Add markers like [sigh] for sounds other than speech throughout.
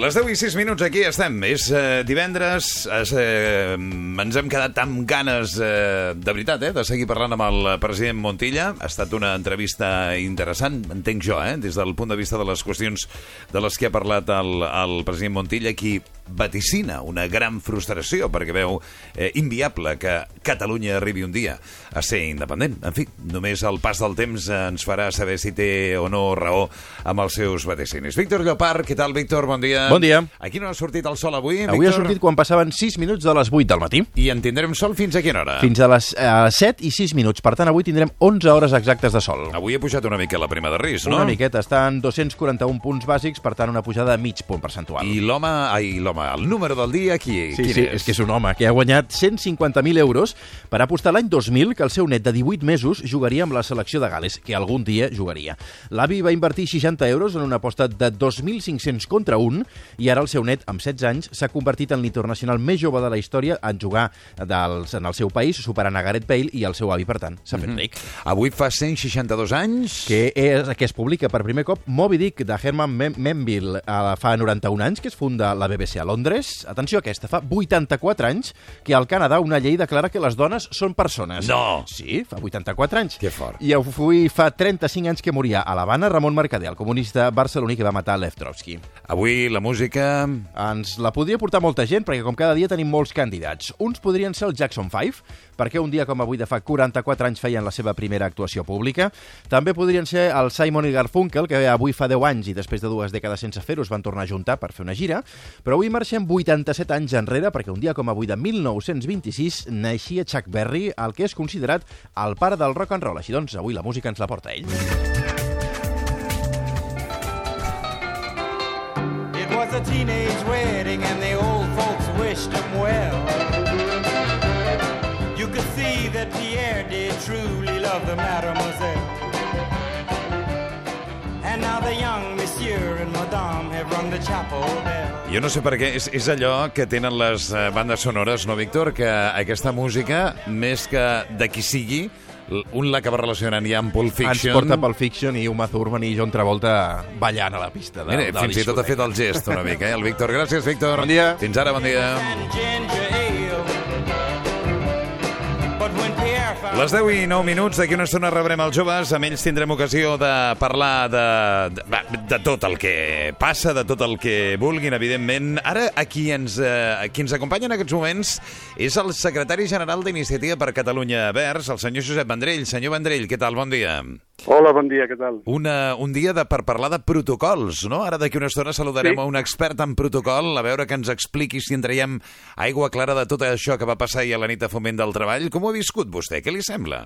Les 10 i 6 minuts aquí estem. És eh, divendres. Es, eh, ens hem quedat amb ganes, eh, de veritat, eh, de seguir parlant amb el president Montilla. Ha estat una entrevista interessant, entenc jo, eh, des del punt de vista de les qüestions de les que ha parlat el, el president Montilla, qui vaticina una gran frustració perquè veu eh, inviable que Catalunya arribi un dia a ser independent. En fi, només el pas del temps ens farà saber si té o no raó amb els seus vaticinis. Víctor Llopart, què tal, Víctor? Bon dia. Bon dia. Aquí no ha sortit el sol avui, Avui Víctor? ha sortit quan passaven 6 minuts de les 8 del matí. I en tindrem sol fins a quina hora? Fins a les eh, 7 i 6 minuts. Per tant, avui tindrem 11 hores exactes de sol. Avui ha pujat una mica la prima de risc, no? Una miqueta. Està en 241 punts bàsics, per tant, una pujada de mig punt percentual. I l'home, ai, l'home, el número del dia, qui, Sí, quin sí, és? és que és un home que ha guanyat 150.000 euros per apostar l'any 2000 que el seu net de 18 mesos jugaria amb la selecció de Gales, que algun dia jugaria. L'avi va invertir 60 euros en una aposta de 2.500 contra 1 i ara el seu net, amb 16 anys, s'ha convertit en l'internacional més jove de la història en jugar dels, en el seu país, superant a Gareth Bale i el seu avi, per tant, s'ha fet ric. Avui fa 162 anys... Que, és, que es publica per primer cop Moby Dick, de Herman Mem Menville, eh, fa 91 anys, que es funda la BBC a Londres. Atenció a aquesta, fa 84 anys que al Canadà una llei declara que les dones són persones. No. Sí, fa 84 anys. Que fort. I avui fa 35 anys que moria a l'Havana Ramon Mercader, el comunista barceloní que va matar Lev Trotsky. Avui la música... Ens la podria portar molta gent, perquè com cada dia tenim molts candidats. Uns podrien ser el Jackson 5, perquè un dia com avui de fa 44 anys feien la seva primera actuació pública. També podrien ser el Simon i Garfunkel, que avui fa 10 anys i després de dues dècades sense fer-ho es van tornar a juntar per fer una gira. Però avui marxem 87 anys enrere, perquè un dia com avui de 1926 naixia Chuck Berry, el que és considerat el pare del rock and roll. Així doncs, avui la música ens la porta ell. Teenage wedding and the old folks wished him well. You could see that Pierre did truly love the mademoiselle. And now the young monsieur and madame have rung the chapel bell. Jo no sé per què, és, és allò que tenen les eh, bandes sonores, no, Víctor? Que aquesta música, més que de qui sigui, un l'acaba relacionant ja amb Pulp Ens Fiction. porta pel Fiction i Uma Thurman i John Travolta ballant a la pista. De, Mira, de la fins i tot ha fet el gest una mica, eh? El Víctor. Gràcies, Víctor. Bon dia. Fins ara, bon dia. But when Les 10 i 9 minuts, d'aquí una estona rebrem els joves, amb ells tindrem ocasió de parlar de, de, de tot el que passa, de tot el que vulguin, evidentment. Ara, a qui ens, eh, qui ens acompanya en aquests moments és el secretari general d'Iniciativa per Catalunya Verds, el senyor Josep Vendrell. Senyor Vendrell, què tal? Bon dia. Hola, bon dia, què tal? Una, un dia de, per parlar de protocols, no? Ara d'aquí una estona saludarem Sí. a un expert en protocol, a veure que ens expliqui si en traiem aigua clara de tot això que va passar ahir a la nit a Foment del Treball. Com ho ha viscut vostè? Què li sembla?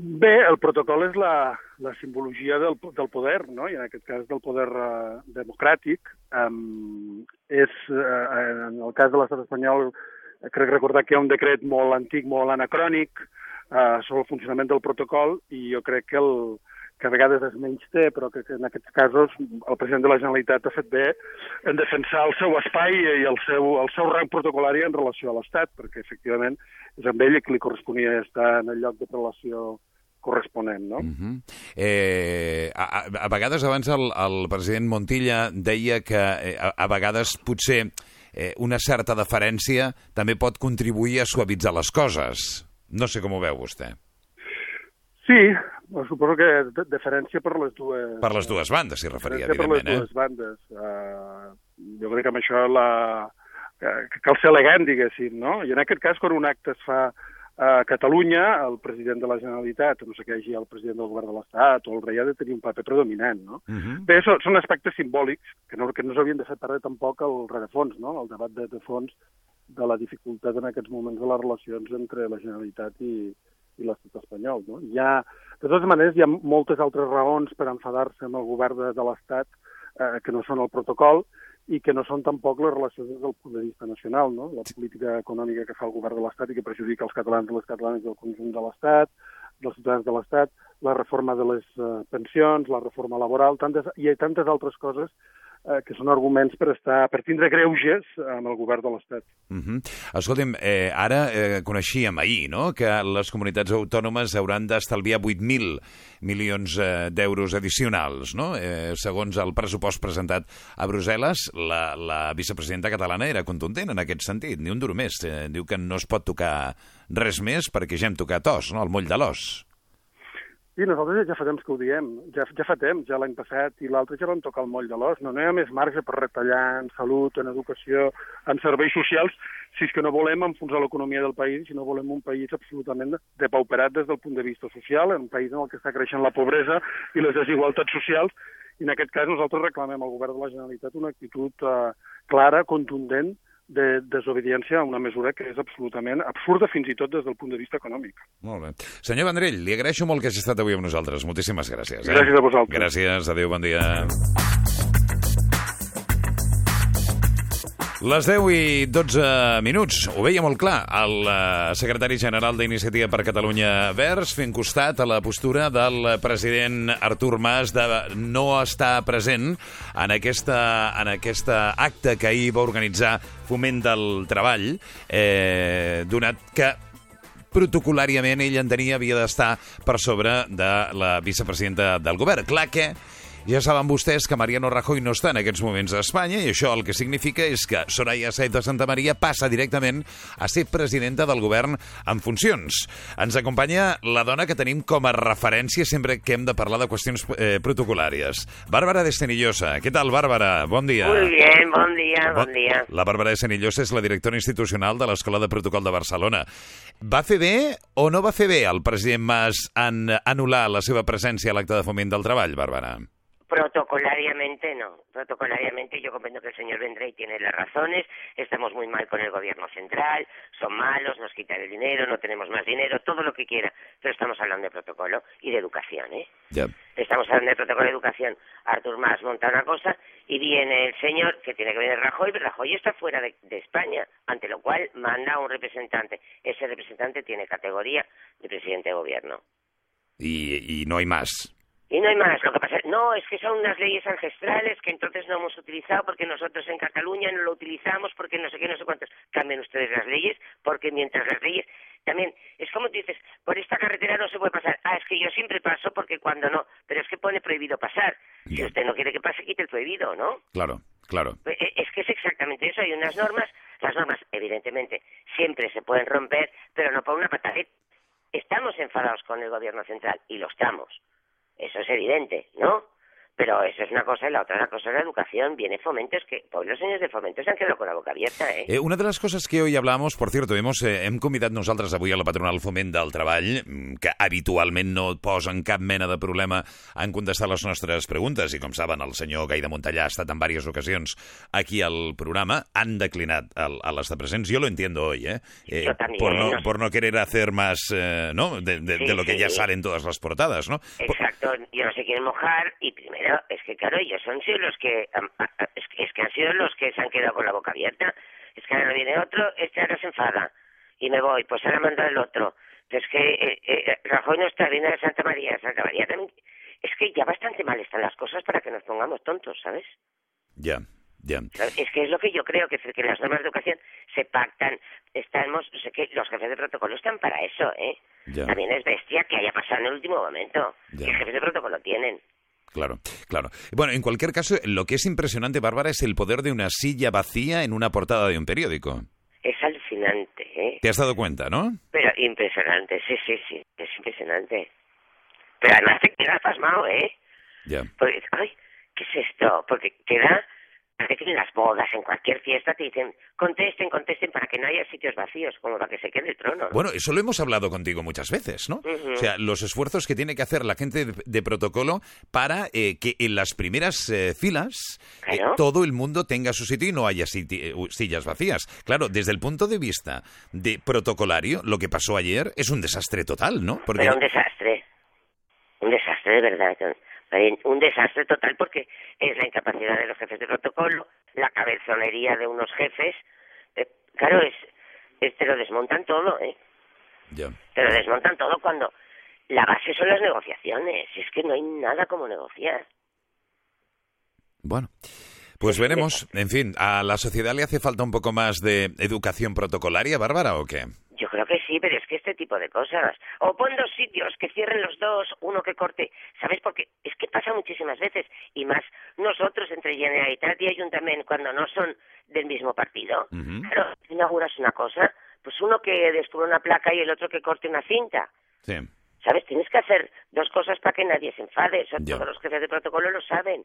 Bé, el protocol és la, la simbologia del, del poder, no? i en aquest cas del poder uh, democràtic. Um, és, uh, en el cas de l'estat espanyol, crec recordar que hi ha un decret molt antic, molt anacrònic, uh, sobre el funcionament del protocol, i jo crec que, el, que a vegades es menys té, però que, que en aquests casos el president de la Generalitat ha fet bé en defensar el seu espai i el seu, el seu rang protocolari en relació a l'Estat, perquè efectivament és amb ell que li corresponia estar en el lloc de prelació corresponent, no? Uh -huh. eh, a, a, a vegades abans el, el president Montilla deia que eh, a, a vegades potser eh, una certa deferència també pot contribuir a suavitzar les coses. No sé com ho veu vostè. Sí, suposo que de- deferència per les dues... Per les dues bandes s'hi referia, deferència per les evidentment. dues bandes. Uh, jo crec que amb això la... que cal ser elegant, diguéssim, no? I en aquest cas, quan un acte es fa a Catalunya, el president de la Generalitat, no sé què hagi el president del govern de l'Estat o el rei ha de tenir un paper predominant, no? Eh? Uh -huh. Bé, són, són aspectes simbòlics que no, que no s'havien de fer perdre tampoc el rerefons, no? el debat de, de fons de la dificultat en aquests moments de les relacions entre la Generalitat i, i l'estat espanyol. No? Hi ha, de totes maneres, hi ha moltes altres raons per enfadar-se amb el govern de, de l'Estat eh, que no són el protocol i que no són tampoc les relacions des del punt de vista nacional, no? la política econòmica que fa el govern de l'Estat i que perjudica els catalans i les catalanes del conjunt de l'Estat, dels ciutadans de l'Estat, la reforma de les eh, pensions, la reforma laboral, tantes, i tantes altres coses eh, que són arguments per estar per tindre greuges amb el govern de l'Estat. Uh -huh. Escolti'm, eh, ara eh, coneixíem ahir no? que les comunitats autònomes hauran d'estalviar 8.000 milions eh, d'euros addicionals. No? Eh, segons el pressupost presentat a Brussel·les, la, la vicepresidenta catalana era contundent en aquest sentit, ni un duro més. Eh, diu que no es pot tocar res més perquè ja hem tocat os, no? el moll de l'os. Sí, nosaltres ja fa temps que ho diem, ja, ja fa temps, ja l'any passat i l'altre ja vam tocar el moll de l'os. No, no hi ha més marge per retallar en salut, en educació, en serveis socials, si és que no volem enfonsar l'economia del país, si no volem un país absolutament depauperat des del punt de vista social, un país en el que està creixent la pobresa i les desigualtats socials, i en aquest cas nosaltres reclamem al govern de la Generalitat una actitud eh, clara, contundent, de desobediència a una mesura que és absolutament absurda fins i tot des del punt de vista econòmic. Molt bé. Senyor Vendrell, li agraeixo molt que hagi estat avui amb nosaltres. Moltíssimes gràcies. Eh? Gràcies a vosaltres. Gràcies, adéu, bon dia. Les 10 i 12 minuts. Ho veia molt clar el eh, secretari general d'Iniciativa per Catalunya Verds fent costat a la postura del president Artur Mas de no estar present en aquesta, en aquesta acte que ahir va organitzar Foment del Treball, eh, donat que protocolàriament ell entenia havia d'estar per sobre de la vicepresidenta del govern. Clar que ja saben vostès que Mariano Rajoy no està en aquests moments a Espanya i això el que significa és que Soraya Said de Santa Maria passa directament a ser presidenta del govern en funcions. Ens acompanya la dona que tenim com a referència sempre que hem de parlar de qüestions eh, protocolàries. Bàrbara de Senillosa. Què tal, Bàrbara? Bon dia. Muy bien, bon dia, bon dia. La Bàrbara de Senillosa és la directora institucional de l'Escola de Protocol de Barcelona. Va fer bé o no va fer bé el president Mas en anul·lar la seva presència a l'acte de foment del treball, Bàrbara? Protocolariamente no. Protocolariamente yo comprendo que el señor Vendrey tiene las razones. Estamos muy mal con el gobierno central, son malos, nos quitan el dinero, no tenemos más dinero, todo lo que quiera. Pero estamos hablando de protocolo y de educación, ¿eh? Estamos hablando de protocolo de educación. Artur Mas monta una cosa y viene el señor que tiene que venir Rajoy, pero Rajoy está fuera de, de España, ante lo cual manda a un representante. Ese representante tiene categoría de presidente de gobierno. Y, y no hay más. Y no hay más. Lo que pasa no, es que son unas leyes ancestrales que entonces no hemos utilizado porque nosotros en Cataluña no lo utilizamos porque no sé qué, no sé cuántos. Cambien ustedes las leyes porque mientras las leyes también es como tú dices, por esta carretera no se puede pasar. Ah, es que yo siempre paso porque cuando no, pero es que pone prohibido pasar. Si usted no quiere que pase, quite el prohibido, ¿no? Claro, claro. Eh, Es que es exactamente eso. Hay unas normas, las normas, evidentemente, siempre se pueden romper, pero no por una patadita. Estamos enfadados con el gobierno central y lo estamos. Eso es evidente, ¿no? Pero eso es una cosa y la otra la cosa es la educación. Viene fomento, es que pues, los señores de fomento se han quedado con la boca abierta, ¿eh? Eh, una de les coses que hoy hablamos, por cierto, hemos, eh, hem convidat nosaltres avui a la patronal Foment del Treball, mm, que habitualment no posen cap mena de problema en contestar les nostres preguntes, i com saben, el senyor Gai de Montellà ha estat en diverses ocasions aquí al programa, han declinat el, a l'estar presents. Yo lo entiendo hoy, ¿eh? Eh, Yo también, por, no, no sé. por no querer hacer más, eh, ¿no? De, de- Sí, de lo que sí. ya salen todas las portadas, ¿no? Exacto, y no se quieren mojar y primero es que claro ellos han sido los que es, que han sido los que se han quedado con la boca abierta es que ahora viene otro este ahora se enfada y me voy pues ahora manda el otro pero es que eh, eh, Rajoy no está viene de Santa María Santa María también es que ya bastante mal están las cosas para que nos pongamos tontos ¿sabes? Ya, ya. Es que es lo que yo creo, que, que las normas de educación se pactan, estamos, sé que los jefes de protocolo están para eso, ¿eh? Ya. También es bestia que haya pasado en el último momento. Ya. ¿Qué jefes de protocolo tienen? Claro, claro. Bueno, en cualquier caso, lo que es impresionante, Bárbara, es el poder de una silla vacía en una portada de un periódico. Es alucinante, ¿eh? ¿Te has dado cuenta, no? Pero impresionante, sí, sí, sí, es impresionante. Pero además te quedas pasmado, ¿eh? Ya. Porque, ay, ¿qué es esto? Porque queda, parece que en las bodas, en cualquier fiesta, te dicen, contesten, contesten para que no haya sitios vacíos, como para que se quede el trono, ¿no? Bueno, eso lo hemos hablado contigo muchas veces, ¿no? O sea, los esfuerzos que tiene que hacer la gente de, de protocolo para eh, que en las primeras eh, filas eh, todo el mundo tenga su sitio y no haya eh, sillas vacías. Claro, desde el punto de vista de protocolario, lo que pasó ayer es un desastre total, ¿no? Porque Pero un desastre. Un desastre de verdad. Un desastre total porque es la incapacidad de los jefes de protocolo, la cabezonería de unos jefes. Eh, claro, es, es- te lo desmontan todo, ¿eh? Ya. Te lo desmontan todo cuando la base son las negociaciones. Es que no hay nada como negociar. Bueno, Pues veremos. En fin, ¿a la sociedad le hace falta un poco más de educación protocolaria, Bárbara, o qué? Sí, pero es que este tipo de cosas. O pon dos sitios, que cierren los dos, uno que corte. ¿Sabes? Porque es que pasa muchísimas veces. Y más nosotros entre Generalitat y Ayuntamiento, cuando no son del mismo partido. Ujú. Claro, si inauguras una cosa, pues uno que descubra una placa y el otro que corte una cinta. Sí. ¿Sabes? Tienes que hacer dos cosas para que nadie se enfade. Eso todos los jefes de protocolo lo saben.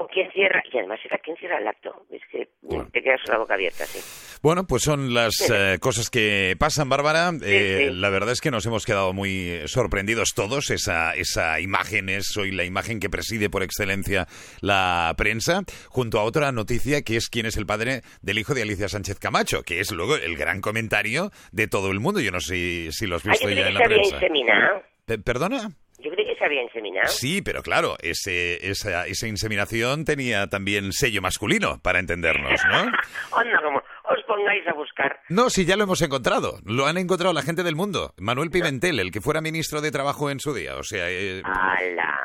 ¿Con quién cierra? Y además era quién cierra el acto. Es que Bueno. te quedas con la boca abierta, sí. Bueno, pues son las eh, cosas que pasan, Bárbara. Eh, sí. La verdad es que nos hemos quedado muy sorprendidos todos. Esa, esa imagen es hoy la imagen que preside por excelencia la prensa, junto a otra noticia que es quién es el padre del hijo de Alicia Sánchez Camacho, que es luego el gran comentario de todo el mundo. Yo no sé si lo has visto yo ya en que la prensa. inseminado. ¿Perdona? Yo creí que se había inseminado. Sí, pero claro, ese, esa, esa inseminación tenía también sello masculino, para entendernos, ¿no? [laughs] Anda, como os pongáis a buscar. No, sí, ya lo hemos encontrado. Lo han encontrado la gente del mundo. Manuel Pimentel, el que fuera ministro de Trabajo en su día. O sea, eh, ¡Hala!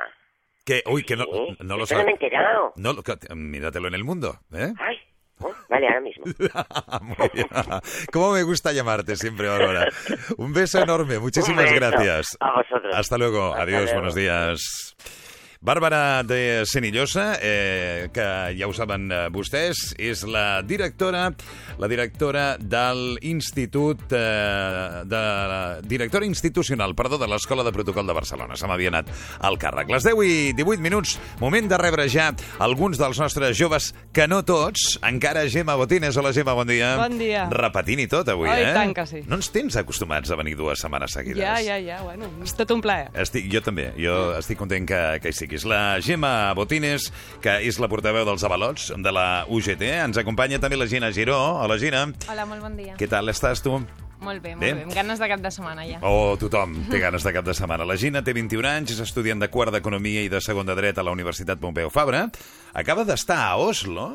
que, uy, que no, Sí, lo no me he enterado. No, míratelo en el mundo, ¿eh? Ay, vale, ahora mismo. [laughs] Muy bien. ¿Cómo me gusta llamarte siempre, Bárbara? Un beso enorme, muchísimas gracias. a vosotros. Hasta luego, Hasta adiós, luego. buenos días. Bàrbara de Senillosa, eh, que ja ho saben eh, vostès, és la directora la directora de l'Institut eh, de directora institucional, perdó, de l'Escola de Protocol de Barcelona. Se m'havia anat al càrrec. Les 10 i 18 minuts, moment de rebre ja alguns dels nostres joves, que no tots, encara Gemma Botines. Hola, Gemma, bon dia. Bon dia. Repetint i tot, avui, Oh, i eh? tant que sí. No ens tens acostumats a venir dues setmanes seguides. Ja, ja, ja, bueno, és tot un plaer. Estic, jo també, jo estic content que, que hi siguis. La Gemma Botines, que és la portaveu dels avalots de la UGT, ens acompanya també la Gina Giró. Hola, Gina. Hola, molt bon dia. Què tal estàs tu? Molt bé, molt Bé. bé. Amb ganes de cap de setmana, ja. Oh, tothom té ganes de cap de setmana. La Gina té 21 anys, és estudiant de quart d'Economia i de segon de Dret a la Universitat Pompeu Fabra. Acaba d'estar a Oslo.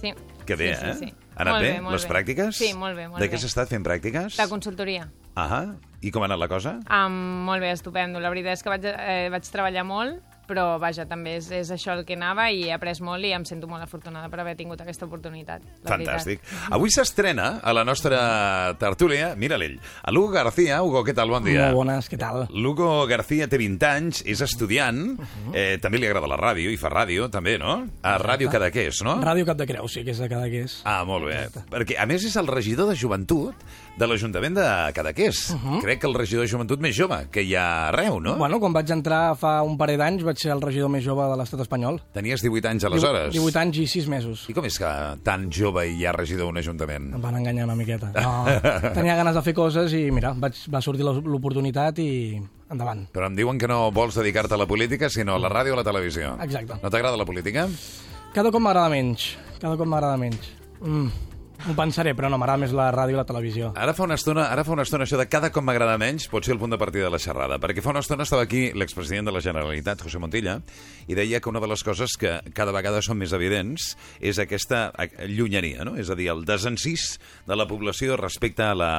Sí. Que bé, sí, eh? sí, sí. Ha anat molt bé, bé, les bé. pràctiques? Sí, molt bé, molt de què s'ha estat fent pràctiques? De consultoria. Ahà. I com ha anat la cosa? Um, molt bé, estupendo. La veritat és que vaig, eh, vaig treballar molt, però vaja, també és, és això el que anava i he après molt i em sento molt afortunada per haver tingut aquesta oportunitat. la Fantàstic. veritat. Avui s'estrena a la nostra tertúlia, mira l'ell, a Lugo García. Hugo, què tal? Bon dia. Molt bones, què tal? Lugo García té 20 anys, és estudiant, eh, també li agrada la ràdio, i fa ràdio, també, no? A Ràdio Cadaqués, no? Ràdio Cap de Creu, sí, que és de Cadaqués. Ah, molt bé. Perquè, a més, és el regidor de joventut de l'Ajuntament de Cadaqués. Crec que el regidor de joventut més jove que hi ha arreu, no? Bueno, quan vaig entrar fa un parell d'anys vaig ser el regidor més jove de l'estat espanyol. Tenies 18 anys aleshores. 18 anys i 6 mesos. I com és que tan jove i ja regidor d'un ajuntament? Em van enganyar una miqueta. No, [laughs] tenia ganes de fer coses i, mira, vaig, va sortir l'o- l'oportunitat i endavant. Però em diuen que no vols dedicar-te a la política, sinó a la ràdio o a la televisió. Exacte. No t'agrada la política? Cada cop m'agrada menys. Cada cop m'agrada menys. Mm, ho pensaré, però no, m'agrada més la ràdio i la televisió. Ara fa una estona, ara fa una estona això de cada cop m'agrada menys pot ser el punt de partida de la xerrada, perquè fa una estona estava aquí l'expresident de la Generalitat, José Montilla, i deia que una de les coses que cada vegada són més evidents és aquesta llunyania, no? és a dir, el desencís de la població respecte a la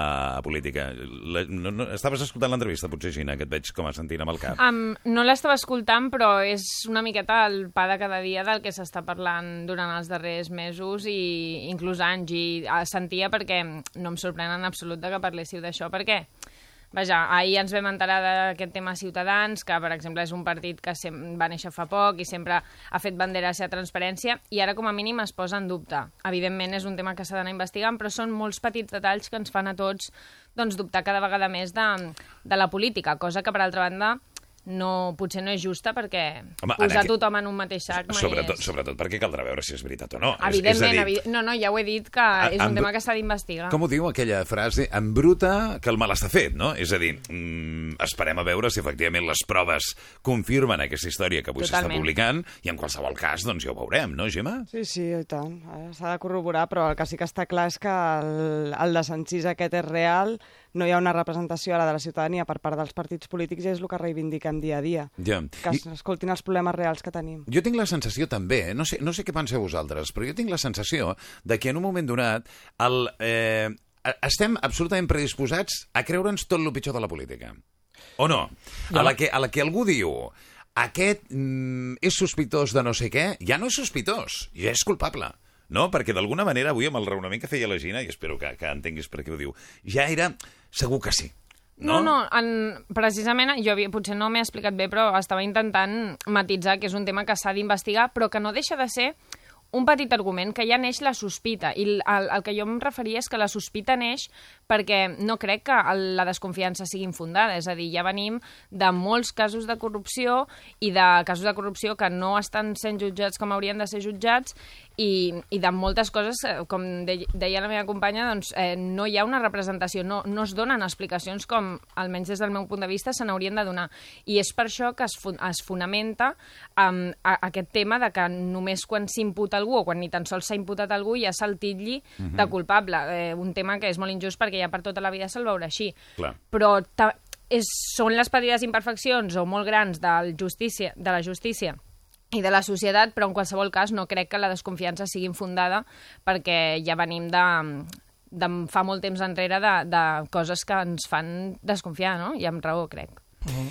política. La, no, no, estaves escoltant l'entrevista, potser, Gina, que et veig com a sentint amb el cap. Um, no l'estava escoltant, però és una miqueta el pa de cada dia del que s'està parlant durant els darrers mesos i inclús anys. I sentia perquè no em sorprèn en absolut que parléssiu d'això, perquè Vaja, ahir ens vam enterar d'aquest tema Ciutadans, que, per exemple, és un partit que va néixer fa poc i sempre ha fet bandera a transparència, i ara, com a mínim, es posa en dubte. Evidentment, és un tema que s'ha d'anar investigant, però són molts petits detalls que ens fan a tots doncs, dubtar cada vegada més de, de la política, cosa que, per altra banda, no, potser no és justa perquè Home, posar aquest- tothom en un mateix sac mai Sobretot, és... sobretot perquè caldrà veure si és veritat o no. És- Evidentment, és a dir, evident... no, no, ja ho he dit, que A- és un amb- tema que s'ha d'investigar. Com ho diu aquella frase? En bruta que el mal està fet, no? És a dir, mm, esperem a veure si efectivament les proves confirmen aquesta història que avui s'està publicant i en qualsevol cas, doncs ja ho veurem, no, Gemma? Sí, sí, i tant. S'ha de corroborar, però el que sí que està clar és que el, el desencís aquest és real, no hi ha una representació ara de la ciutadania per part dels partits polítics i és el que reivindiquem dia a dia. Ja. Que I escoltin els problemes reals que tenim. jo tinc la sensació també, no sé, no sé què penseu vosaltres, però jo tinc la sensació de que en un moment donat el, eh, estem absolutament predisposats a creure'ns tot el pitjor de la política. O no? A la que, a la que algú diu aquest mm, és sospitós de no sé què, ja no és sospitós, ja és culpable. No? Perquè d'alguna manera avui amb el raonament que feia la Gina, i espero que, que entenguis per què ho diu, ja era segur que sí. No, no, en, precisament jo havia, potser no m'he explicat bé, però estava intentant matitzar que és un tema que s'ha d'investigar, però que no deixa de ser un petit argument que ja neix la sospita i el, el que jo em referia és que la sospita neix perquè no crec que el, la desconfiança sigui infundada, és a dir, ja venim de molts casos de corrupció i de casos de corrupció que no estan sent jutjats com haurien de ser jutjats i, i de moltes coses, eh, com de, deia la meva companya, doncs eh, no hi ha una representació, no, no es donen explicacions com, almenys des del meu punt de vista, se n'haurien de donar. I és per això que es, es fonamenta um, a, aquest tema de que només quan s'imputa algú o quan ni tan sols s'ha imputat algú ja se'l titlli uh -huh. de culpable. Eh, un tema que és molt injust perquè ja per tota la vida se'l veurà així. Clar. Però és, són les petites imperfeccions o molt grans del justícia, de la justícia i de la societat, però en qualsevol cas no crec que la desconfiança sigui infundada perquè ja venim de, de fa molt temps enrere de, de coses que ens fan desconfiar, no? I amb raó, crec.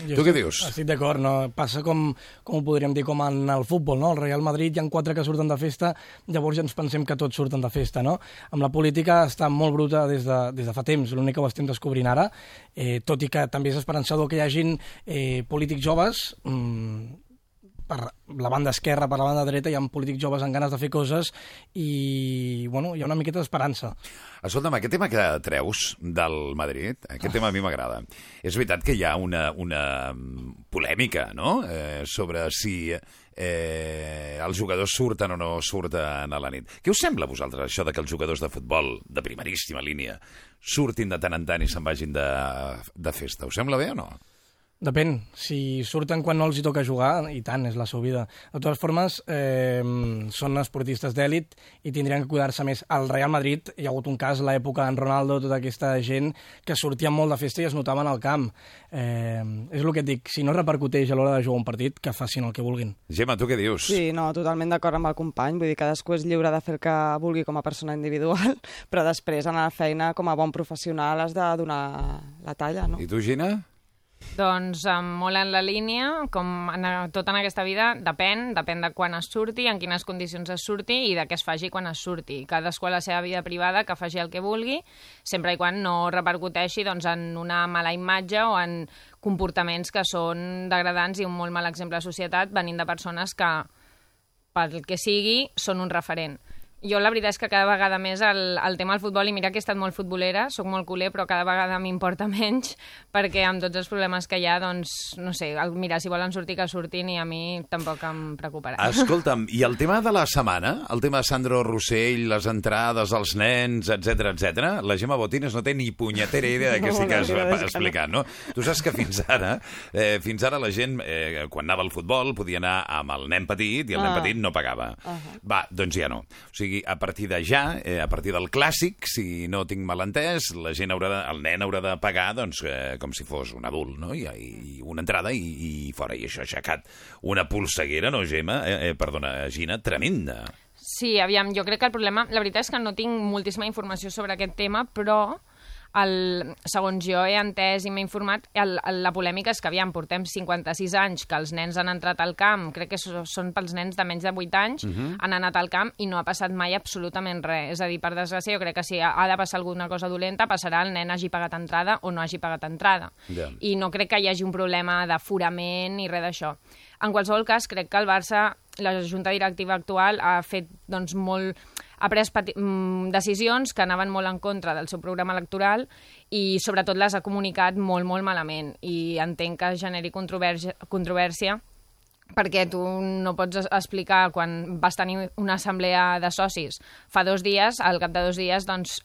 Jo Tu què estic- dius? Estic d'acord, no? Passa com, com ho podríem dir com en el futbol, no? El Real Madrid hi ha quatre que surten de festa, llavors ja ens pensem que tots surten de festa, no? Amb la política està molt bruta des de, des de fa temps, l'únic que ho estem descobrint ara, eh, tot i que també és esperançador que hi hagin eh, polítics joves, mm, per la banda esquerra, per la banda dreta, hi ha polítics joves amb ganes de fer coses i, bueno, hi ha una miqueta d'esperança. Escolta'm, aquest tema que treus del Madrid, aquest tema a mi m'agrada. És veritat que hi ha una, una mm, polèmica, no?, eh, sobre si eh, els jugadors surten o no surten a la nit. Què us sembla a vosaltres això de que els jugadors de futbol de primeríssima línia surtin de tant en tant i se'n vagin de, de festa? Us sembla bé o no? Depèn, si surten quan no els hi toca jugar, i tant, és la seva vida. De totes formes, eh, són esportistes d'èlit i tindrien que cuidar-se més. Al Real Madrid hi ha hagut un cas, l'època en Ronaldo, tota aquesta gent que sortien molt de festa i es notaven al camp. Eh, és el que et dic, si no repercuteix a l'hora de jugar un partit, que facin el que vulguin. Gemma, tu què dius? Sí, no, totalment d'acord amb el company. Vull dir, cadascú és lliure de fer el que vulgui com a persona individual, [laughs] però després, en la feina, com a bon professional, has de donar la talla, no? I tu, Gina? Doncs um, molt en la línia, com en, tot en aquesta vida, depèn, depèn de quan es surti, en quines condicions es surti i de què es faci quan es surti. Cadascú a la seva vida privada que faci el que vulgui, sempre i quan no repercuteixi doncs, en una mala imatge o en comportaments que són degradants i un molt mal exemple de societat venint de persones que, pel que sigui, són un referent. Jo la veritat és que cada vegada més el, el tema del futbol, i mira que he estat molt futbolera, sóc molt culer, però cada vegada m'importa [laughs] menys, perquè amb tots els problemes que hi ha, doncs, no sé, el, mira, si volen sortir, que surtin, i a mi tampoc em preocuparà. Escolta'm, i el tema de la setmana, el tema de Sandro Rossell, les entrades, els nens, etc etc. la Gemma Botines no té ni punyetera idea de [laughs] què estic no. explicant, no? Tu saps que fins ara, eh, fins ara la gent, eh, quan anava al futbol, podia anar amb el nen petit i el nen Ah. petit no pagava. Va, doncs ja no. O sigui, a partir de ja, eh, a partir del clàssic, si no tinc mal entès, la gent haurà de, el nen haurà de pagar doncs, eh, com si fos un adult, no? I, i una entrada i, i fora. I això ha aixecat una polseguera, no, Gemma? Eh, eh, perdona, Gina, tremenda. Sí, aviam, jo crec que el problema... La veritat és que no tinc moltíssima informació sobre aquest tema, però el, segons jo he entès i m'he informat, el, el, la polèmica és que, aviam, portem 56 anys que els nens han entrat al camp, crec que so- són pels nens de menys de 8 anys, han anat al camp i no ha passat mai absolutament res. És a dir, per desgràcia, jo crec que si ha, ha de passar alguna cosa dolenta, passarà el nen hagi pagat entrada o no hagi pagat entrada. Ja. I no crec que hi hagi un problema d'aforament ni res d'això. En qualsevol cas, crec que el Barça, la junta directiva actual, ha fet doncs, molt ha pres mm, decisions que anaven molt en contra del seu programa electoral i sobretot les ha comunicat molt, molt malament. I entenc que generi controvèrsia, controvèrsia perquè tu no pots explicar quan vas tenir una assemblea de socis. Fa dos dies, al cap de dos dies doncs,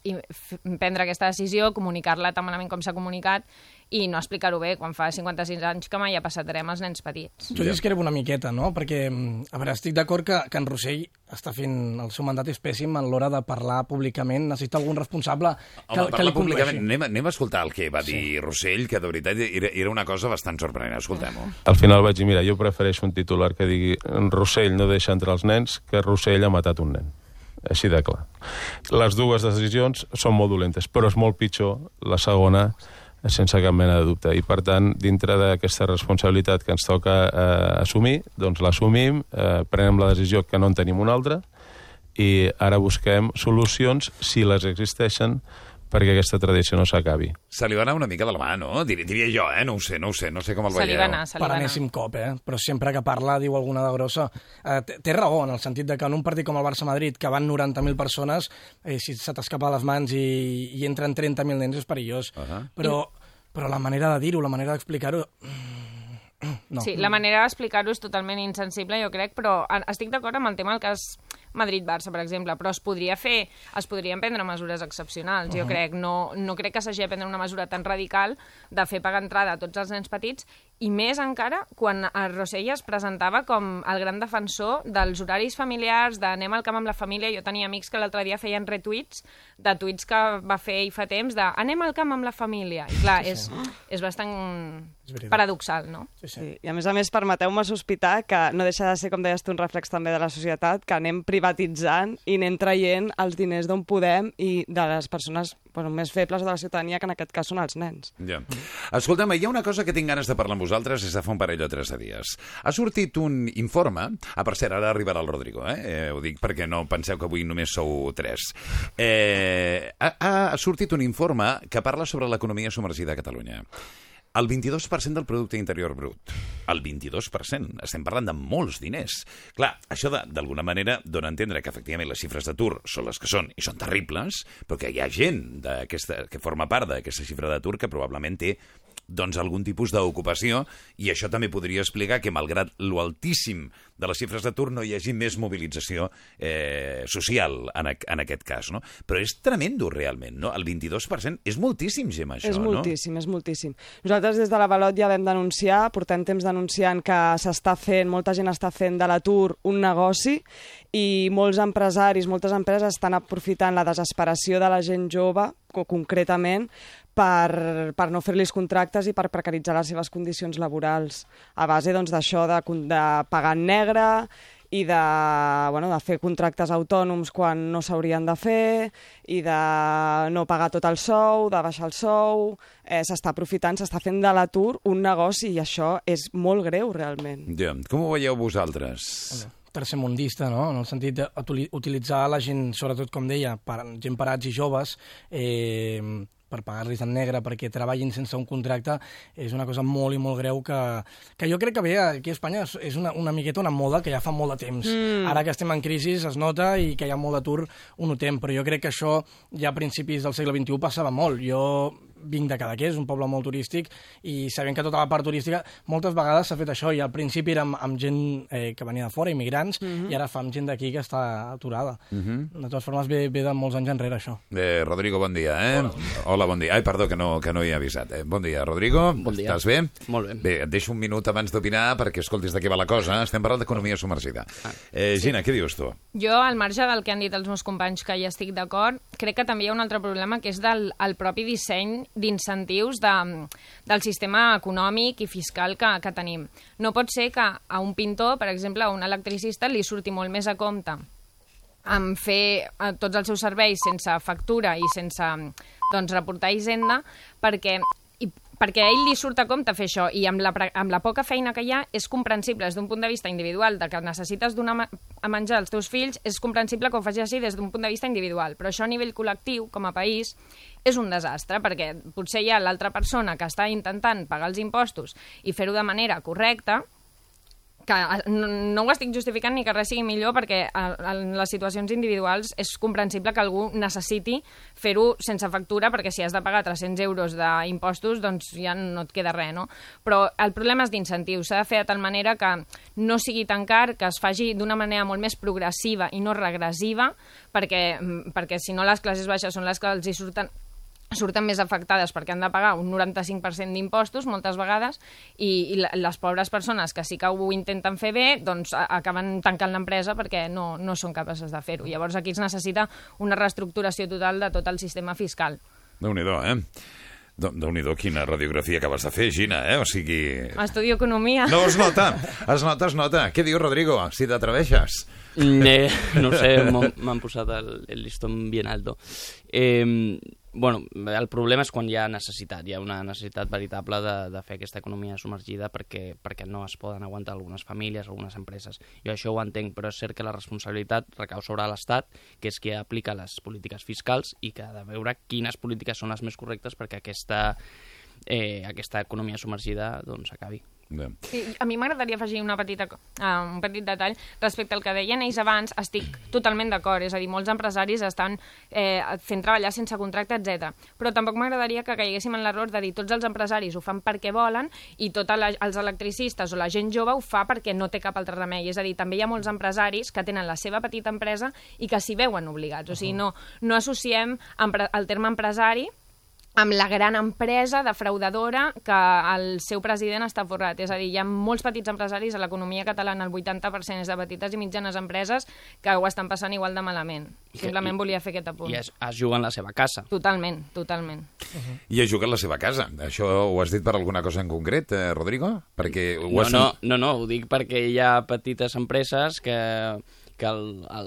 prendre aquesta decisió, comunicar-la tan malament com s'ha comunicat i no explicar-ho bé quan fa 56 anys que mai ha passat res amb els nens petits. Jo discrepo una miqueta, no? Perquè, a veure, estic d'acord que, que en Rossell està fent... El seu mandat és pèssim a l'hora de parlar públicament. Necessita algun responsable que, Home, que li públicament. condueixi. Anem, anem a escoltar el que va dir Rossell, que de veritat era, era una cosa bastant sorprenent. Escoltem-ho. Al final vaig dir, mira, jo prefereixo un titular que digui Rossell no deixa entrar els nens que Rossell ha matat un nen. Així de clar. Les dues decisions són molt dolentes, però és molt pitjor la segona sense cap mena de dubte. I, per tant, dintre d'aquesta responsabilitat que ens toca eh, assumir, doncs l'assumim, eh, prenem la decisió que no en tenim una altra, i ara busquem solucions, si les existeixen, perquè aquesta tradició no s'acabi. Se li va anar una mica de la mà, no? Diria, diria jo, eh? No ho sé, no ho sé, no sé com el Se li veieu. va anar, se li per va anar. enèsim cop, eh? Però sempre que parla diu alguna de grossa. Eh, té- raó, en el sentit de que en un partit com el Barça-Madrid, que van 90.000 persones, eh, si se t'escapa de les mans i, i entren 30.000 nens és perillós. Uh -huh. però, però la manera de dir-ho, la manera d'explicar-ho... No. Sí, la manera d'explicar-ho és totalment insensible, jo crec, però a- estic d'acord amb el tema del cas Madrid-Barça, per exemple, però es podria fer, es podrien prendre mesures excepcionals, jo Mhm. crec. No, no crec que s'hagi de prendre una mesura tan radical de fer pagar entrada a tots els nens petits, i més encara quan el Rossell es presentava com el gran defensor dels horaris familiars, d'anem al camp amb la família. Jo tenia amics que l'altre dia feien retuits de tuits que va fer ell fa temps de anem al camp amb la família. I clar, Sí, és, sí. és bastant És paradoxal, no? Sí, sí. I a més a més, permeteu-me sospitar que no deixa de ser, com deies tu, un reflex també de la societat, que anem privatitzant i anem traient els diners d'on podem i de les persones bueno, més febles de la ciutadania, que en aquest cas són els nens. Ja. Escolta'm, hi ha una cosa que tinc ganes de parlar amb vosaltres des de fa un parell o tres de dies. Ha sortit un informe... Ah, per cert, ara arribarà el Rodrigo, eh? eh ho dic perquè no penseu que avui només sou tres. Eh, ha, ha sortit un informe que parla sobre l'economia submergida a Catalunya. El 22% del producte interior brut. El 22%. Estem parlant de molts diners. Clar, això d'alguna manera dona a entendre que efectivament les xifres d'atur són les que són i són terribles, però que hi ha gent que forma part d'aquesta xifra d'atur que probablement té doncs algun tipus d'ocupació i això també podria explicar que malgrat lo altíssim de les xifres d'atur no hi hagi més mobilització eh, social en, a, en aquest cas, no? Però és tremendo realment, no? El 22% és moltíssim, Gemma, això, és no? moltíssim, és moltíssim. Nosaltres des de la Valot ja vam denunciar, portem temps denunciant que s'està fent, molta gent està fent de l'atur un negoci i molts empresaris, moltes empreses estan aprofitant la desesperació de la gent jove, co- concretament, per, per no fer-los contractes i per precaritzar les seves condicions laborals a base doncs, d'això de, con- de pagar en negre i de, bueno, de fer contractes autònoms quan no s'haurien de fer i de no pagar tot el sou, de baixar el sou, eh, s'està aprofitant, s'està fent de l'atur un negoci i això és molt greu realment. Ja. Com ho veieu vosaltres? tercermundista, no? en el sentit d'utilitzar la gent, sobretot com deia, per, gent parats i joves, eh, per pagar-los en negre perquè treballin sense un contracte, és una cosa molt i molt greu que, que jo crec que bé, aquí a Espanya és- és una, una miqueta una moda que ja fa molt de temps. Mm. Ara que estem en crisi es nota i que hi ha molt d'atur ho notem, però jo crec que això ja a principis del segle XXI passava molt. Jo vinc de Cadaqués, un poble molt turístic, i sabem que tota la part turística moltes vegades s'ha fet això, i al principi era amb, amb gent eh, que venia de fora, immigrants, Mhm. i ara fa amb gent d'aquí que està aturada. Mhm. De totes formes, ve, ve de molts anys enrere, això. Eh, Rodrigo, bon dia, eh? Hola. Hola, bon dia. Ai, perdó, que no, que no hi he avisat. Eh? Bon dia, Rodrigo. Bon dia. Estàs bé? Molt bé. Bé, et deixo un minut abans d'opinar perquè escoltis de què va la cosa. Estem parlant d'economia submergida. Ah. Eh, Gina, què dius tu? Jo, al marge del que han dit els meus companys, que hi estic d'acord, crec que també hi ha un altre problema, que és del el propi disseny d'incentius de, del sistema econòmic i fiscal que, que tenim. No pot ser que a un pintor, per exemple, a un electricista, li surti molt més a compte en fer eh, tots els seus serveis sense factura i sense doncs, reportar Hisenda perquè perquè a ell li surt a compte fer això i amb la, amb la poca feina que hi ha és comprensible des d'un punt de vista individual de que necessites donar a menjar als teus fills és comprensible que ho faci així des d'un punt de vista individual. Però això a nivell col·lectiu com a país és un desastre perquè potser hi ha l'altra persona que està intentant pagar els impostos i fer-ho de manera correcta que eh, no, no ho estic justificant ni que res sigui millor perquè eh, en les situacions individuals és comprensible que algú necessiti fer-ho sense factura perquè si has de pagar 300 euros d'impostos doncs ja no et queda res, no? Però el problema és d'incentius, s'ha de fer de tal manera que no sigui tan car, que es faci d'una manera molt més progressiva i no regressiva perquè, mm, perquè si no les classes baixes són les que els hi surten surten més afectades perquè han de pagar un 95% d'impostos moltes vegades i, i les pobres persones que sí que ho intenten fer bé doncs acaben tancant l'empresa perquè no, no són capaces de fer-ho. Llavors aquí es necessita una reestructuració total de tot el sistema fiscal. Déu-n'hi-do, eh? De- Déu-n'hi-do, quina radiografia acabes de fer, Gina, eh? O sigui... Estudio Economia. No, es nota, es nota, es nota. Què diu Rodrigo, si t'atreveixes? Eh, no ho sé, m'han posat el, el listón bien alto. Eh, bueno, el problema és quan hi ha necessitat, hi ha una necessitat veritable de, de fer aquesta economia submergida perquè, perquè no es poden aguantar algunes famílies, algunes empreses. Jo això ho entenc, però és cert que la responsabilitat recau sobre l'Estat, que és qui aplica les polítiques fiscals i que ha de veure quines polítiques són les més correctes perquè aquesta, eh, aquesta economia submergida doncs, acabi. Bé. Sí, a mi m'agradaria afegir una petita, uh, un petit detall respecte al que deien ells abans. Estic totalment d'acord, és a dir, molts empresaris estan eh, fent treballar sense contracte, etc. Però tampoc m'agradaria que caiguéssim en l'error de dir tots els empresaris ho fan perquè volen i tots els electricistes o la gent jove ho fa perquè no té cap altre remei. És a dir, també hi ha molts empresaris que tenen la seva petita empresa i que s'hi veuen obligats. O sigui, no, no associem el terme empresari amb la gran empresa defraudadora que el seu president està forrat. És a dir, hi ha molts petits empresaris a l'economia catalana, el 80% és de petites i mitjanes empreses que ho estan passant igual de malament. I que- Simplement i- volia fer aquest apunt. I es, es juguen la seva casa. Totalment, totalment. I ha jugat la seva casa. Això ho has dit per alguna cosa en concret, eh, Rodrigo? Perquè ho No, has... no, no, no, ho dic perquè hi ha petites empreses que que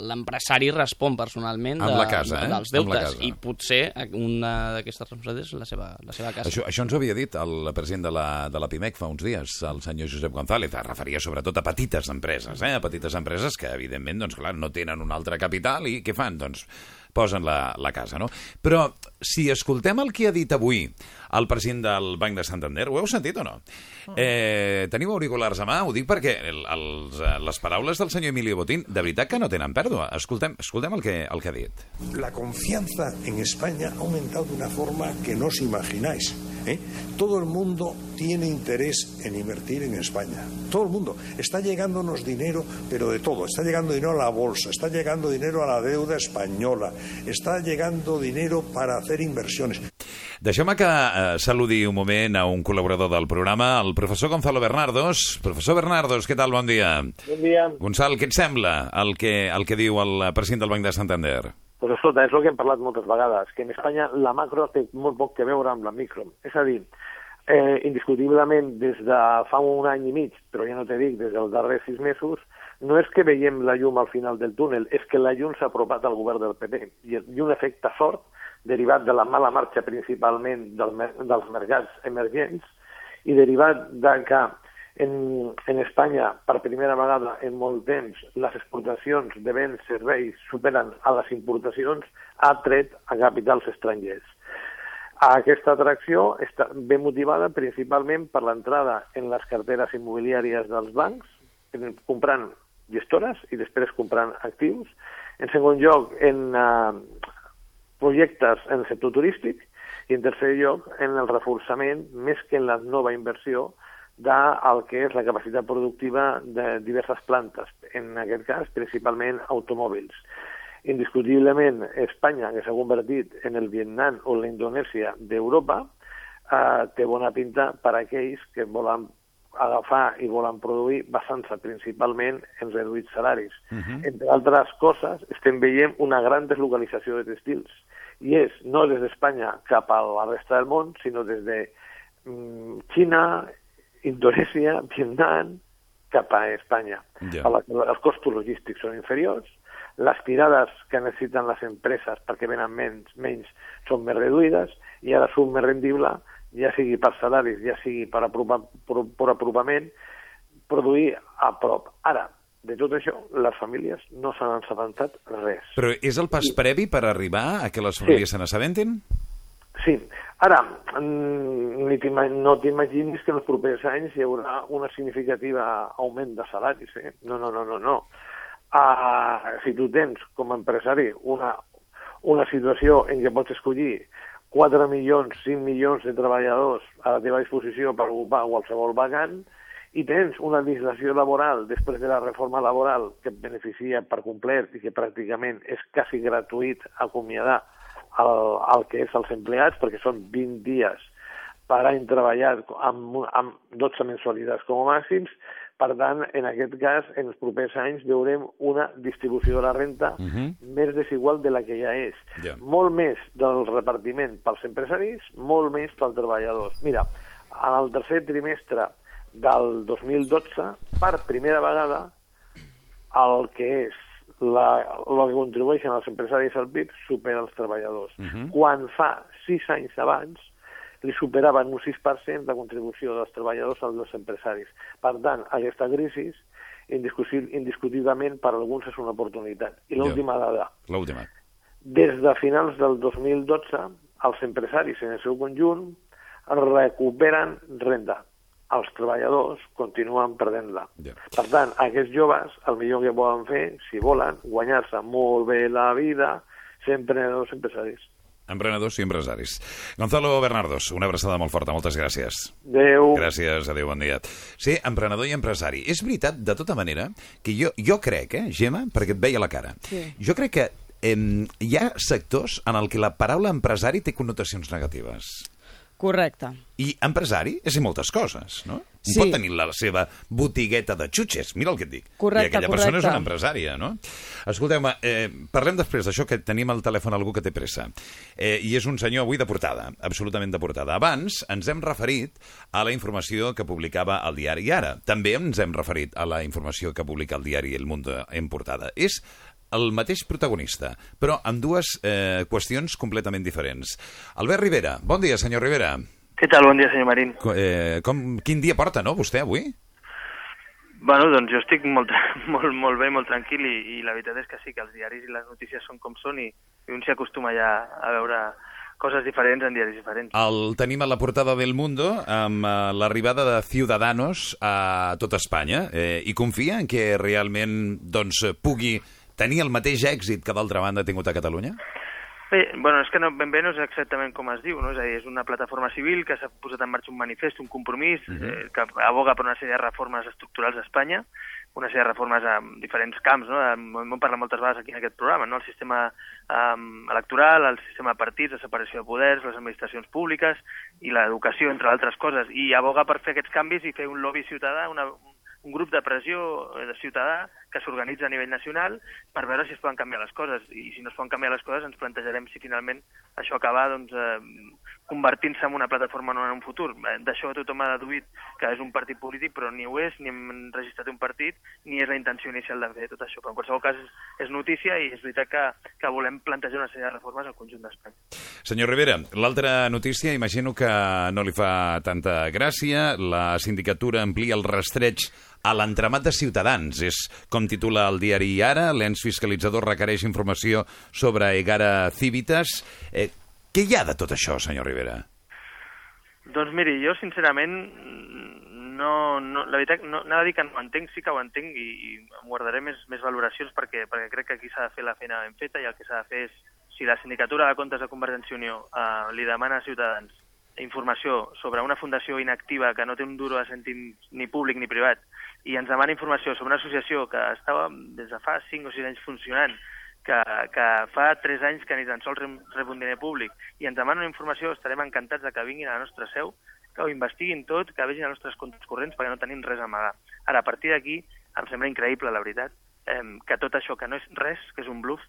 l'empresari respon personalment Amb de, la casa, eh? dels deutes casa. i potser una d'aquestes responsabilitats és la seva, la seva casa. Això, això ens ho havia dit el president de la, de la PIMEC fa uns dies, el senyor Josep González. Es referia sobretot a petites empreses, eh? a petites empreses que, evidentment, doncs, clar, no tenen un altre capital i què fan? Doncs posen la, la casa, no? Però si escoltem el que ha dit avui el president del Banc de Santander, ho heu sentit o no? Eh, teniu auriculars a mà? Ho dic perquè el, els, eh, les paraules del senyor Emilio Botín, de veritat que no tenen pèrdua. Escoltem, escoltem el, que, el que ha dit. La confianza en España ha aumentado de una forma que no os imagináis. ¿eh? Todo el mundo tiene interés en invertir en España. Todo el mundo. Está llegándonos dinero, pero de todo. Está llegando dinero a la bolsa, está llegando dinero a la deuda española, está llegando dinero para hacer inversiones. Deixeu-me que eh, saludi un moment a un col·laborador del programa, el professor Gonzalo Bernardos. Professor Bernardos, què tal? Bon dia. Bon dia. Gonçal, què et sembla el que, el que diu el president del Banc de Santander? Pues escolta, és el que hem parlat moltes vegades, que en Espanya la macro té molt poc que veure amb la micro. És a dir, eh, indiscutiblement des de fa un any i mig, però ja no t'he dic, des dels darrers sis mesos, no és que veiem la llum al final del túnel, és que la llum s'ha apropat al govern del PP. I, i un efecte sort, derivat de la mala marxa principalment del, dels mercats emergents i derivat de que en, en Espanya, per primera vegada en molt temps, les exportacions de béns i serveis superen a les importacions, ha tret a capitals estrangers. Aquesta atracció està ben motivada principalment per l'entrada en les carteres immobiliàries dels bancs, comprant gestores i després comprant actius. En segon lloc, en eh, projectes en el sector turístic i en tercer lloc en el reforçament, més que en la nova inversió, del que és la capacitat productiva de diverses plantes, en aquest cas principalment automòbils. Indiscutiblement, Espanya, que s'ha convertit en el Vietnam o la Indonèsia d'Europa, eh, té bona pinta per a aquells que volen agafar i volen produir basant-se principalment en reduïts salaris. Entre altres coses, estem veient una gran deslocalització de textils. I és no des d'Espanya cap a la resta del món, sinó des de mm, Xina, Indonèsia, Vietnam, cap a Espanya. Per la- Els costos logístics són inferiors, les tirades que necessiten les empreses perquè venen menys, menys són més reduïdes i ara surt més rendible, ja sigui per salaris, ja sigui per, apropa, per, per apropament, produir a prop. Ara, de tot això, les famílies no s'han assabentat res. Però és el pas previ per arribar a que les famílies se n'assabentin? Sí. Ara, mm, no t'imaginis que en els propers anys hi haurà una significativa augment de salaris. Eh? No, no, no, no. no. Uh, si tu tens com a empresari una, una situació en què pots escollir 4 milions, 5 milions de treballadors a la teva disposició per ocupar qualsevol vacant i tens una legislació laboral després de la reforma laboral que et beneficia per complet i que pràcticament és quasi gratuït acomiadar el, el que és els empleats, perquè són 20 dies per any treballat amb, amb 12 mensualitats com a màxims. Per tant, en aquest cas, en els propers anys veurem una distribució de la renta uh -huh. més desigual de la que ja és. Ja. Molt més del repartiment pels empresaris, molt més pels treballadors. Mira, en el tercer trimestre del 2012, per primera vegada, el que és la, el que contribueixen els empresaris al PIB supera els treballadors. Mhm. Quan fa sis anys abans li superaven un 6% de contribució dels treballadors als empresaris. Per tant, aquesta crisi, indiscutiblement, per alguns és una oportunitat. I l'última dada. L'última. Des de finals del 2012, els empresaris en el seu conjunt recuperen renda. Els treballadors continuen perdent-la. Ja. Per tant, aquests joves, el millor que poden fer, si volen, guanyar-se molt bé la vida, ser emprenedors empresaris. Emprenedors i empresaris. Gonzalo Bernardos, una abraçada molt forta, moltes gràcies. Adéu. Gràcies, adéu, bon dia. Sí, emprenedor i empresari. És veritat, de tota manera, que jo, jo crec, eh, Gemma, perquè et veia la cara, Sí. jo crec que eh, hi ha sectors en el que la paraula empresari té connotacions negatives. Correcte. I empresari és dir moltes coses, no? Un Sí. pot tenir la seva botigueta de xutxes, mira el que et dic. Correcte, I aquella persona és correcte. una empresària, no? Escolteu-me, eh, parlem després d'això, que tenim al telèfon algú que té pressa. Eh, I és un senyor avui de portada, absolutament de portada. Abans ens hem referit a la informació que publicava el diari Ara. També ens hem referit a la informació que publica el diari El Mundo en portada. És el mateix protagonista, però amb dues eh, qüestions completament diferents. Albert Rivera, bon dia, senyor Rivera. Què tal? Bon dia, senyor Marín. Co- Eh, com, quin dia porta, no, vostè, avui? Bueno, doncs jo estic molt, [laughs] molt, molt bé, molt tranquil i, i la veritat és que sí, que els diaris i les notícies són com són i, i un s'hi acostuma ja a veure coses diferents en diaris diferents. El tenim a la portada del Mundo amb eh, l'arribada de Ciudadanos a tot Espanya eh, i confia en que realment doncs, pugui tenir el mateix èxit que d'altra banda ha tingut a Catalunya? Bé, bueno, és que no, ben bé no és exactament com es diu, no? És a dir, és una plataforma civil que s'ha posat en marxa un manifest, un compromís, Mhm. eh, que aboga per una sèrie de reformes estructurals a Espanya, una sèrie de reformes en diferents camps, no? Hem, hem parlat moltes vegades aquí en aquest programa, no? El sistema um, electoral, el sistema de partits, la separació de poders, les administracions públiques i l'educació, entre altres coses, i aboga per fer aquests canvis i fer un lobby ciutadà, una, un grup de pressió eh, de ciutadà que s'organitza a nivell nacional per veure si es poden canviar les coses i si no es poden canviar les coses ens plantejarem si finalment això acaba doncs, eh, convertint-se en una plataforma no en un futur. Eh, D'això tothom ha deduït que és un partit polític però ni ho és, ni hem registrat un partit ni és la intenció inicial de fer tot això. Però en qualsevol cas és, notícia i és veritat que, que volem plantejar una sèrie de reformes al conjunt d'Espanya. Senyor Rivera, l'altra notícia imagino que no li fa tanta gràcia. La sindicatura amplia el rastreig a l'entramat de Ciutadans. És com titula el diari Ara. L'ens fiscalitzador requereix informació sobre Egara Civitas. Eh, què hi ha de tot això, senyor Rivera? Doncs miri, jo sincerament no, no, la veritat, no, anava a dir que no entenc, sí que ho entenc i, i em guardaré més, més valoracions perquè, perquè crec que aquí s'ha de fer la feina ben feta i el que s'ha de fer és, si la sindicatura de comptes de Convergència i Unió eh, li demana a Ciutadans informació sobre una fundació inactiva que no té un duro de sentit ni públic ni privat i ens demana informació sobre una associació que estava des de fa 5 o 6 anys funcionant que, que fa 3 anys que ni tan sols rep, un diner públic i ens demana una informació, estarem encantats de que vinguin a la nostra seu, que ho investiguin tot, que vegin els nostres comptes corrents perquè no tenim res a amagar. Ara, a partir d'aquí, em sembla increïble, la veritat, eh, que tot això que no és res, que és un bluff,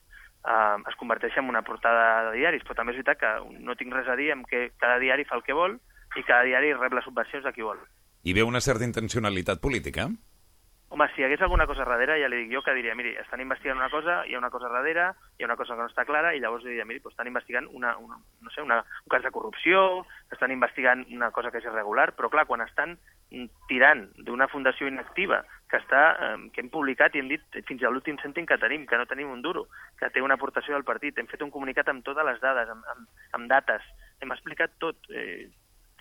eh, es converteix en una portada de diaris, però també és veritat que no tinc res a dir en que cada diari fa el que vol i cada diari rep les subvencions de qui vol. Hi veu una certa intencionalitat política? Home, si hi hagués alguna cosa darrere, ja li dic jo que diria, miri, estan investigant una cosa, hi ha una cosa darrere, hi ha una cosa que no està clara, i llavors li diria, miri, doncs estan investigant una, una, no sé, una, un cas de corrupció, estan investigant una cosa que és irregular, però clar, quan estan tirant d'una fundació inactiva que està, eh, que hem publicat i hem dit fins a l'últim cèntim que tenim, que no tenim un duro, que té una aportació del partit, hem fet un comunicat amb totes les dades, amb, amb, amb dates, hem explicat tot, eh,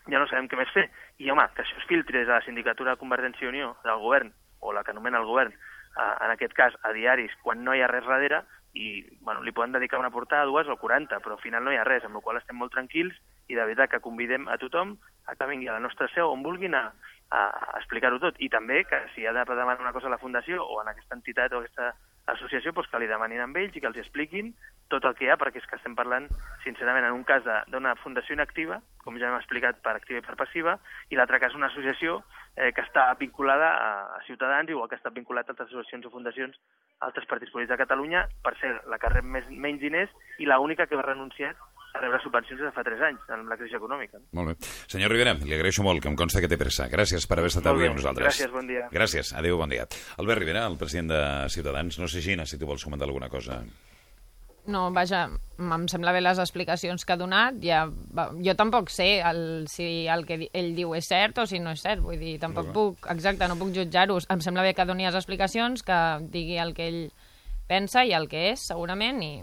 ja no sabem què més fer. I, home, que això es filtri des de la sindicatura de Convergència i Unió, del govern, o la que anomena el govern, eh, en aquest cas a diaris, quan no hi ha res darrere, i bueno, li poden dedicar una portada, dues o 40, però al final no hi ha res, amb la qual estem molt tranquils i de veritat que convidem a tothom a que vingui a la nostra seu on vulguin a, a, a explicar-ho tot. I també que si ha de demanar una cosa a la Fundació o en aquesta entitat o aquesta associació, doncs que li demanin amb ells i que els expliquin tot el que hi ha, perquè és que estem parlant, sincerament, en un cas de- d'una fundació inactiva, com ja hem explicat, per activa i per passiva, i l'altre cas una associació eh, que està vinculada a, a Ciutadans, igual que està vinculat a altres associacions o fundacions, a altres partits polítics de Catalunya, per ser la que rep més, menys diners i l'única que va renunciar a rebre subvencions des de fa 3 anys, amb la crisi econòmica. Molt bé. Senyor Rivera, li agraeixo molt, que em consta que té pressa. Gràcies per haver estat avui amb nosaltres. Gràcies, bon dia. Gràcies, adéu, bon dia. Albert Rivera, el president de Ciutadans, no sé, Gina, si tu vols comentar alguna cosa. No, vaja, em sembla bé les explicacions que ha donat. Ja, va, jo tampoc sé el, si el que ell diu és cert o si no és cert. Vull dir, tampoc puc, exacte, no puc jutjar-ho. Em sembla bé que doni les explicacions, que digui el que ell pensa i el que és, segurament, i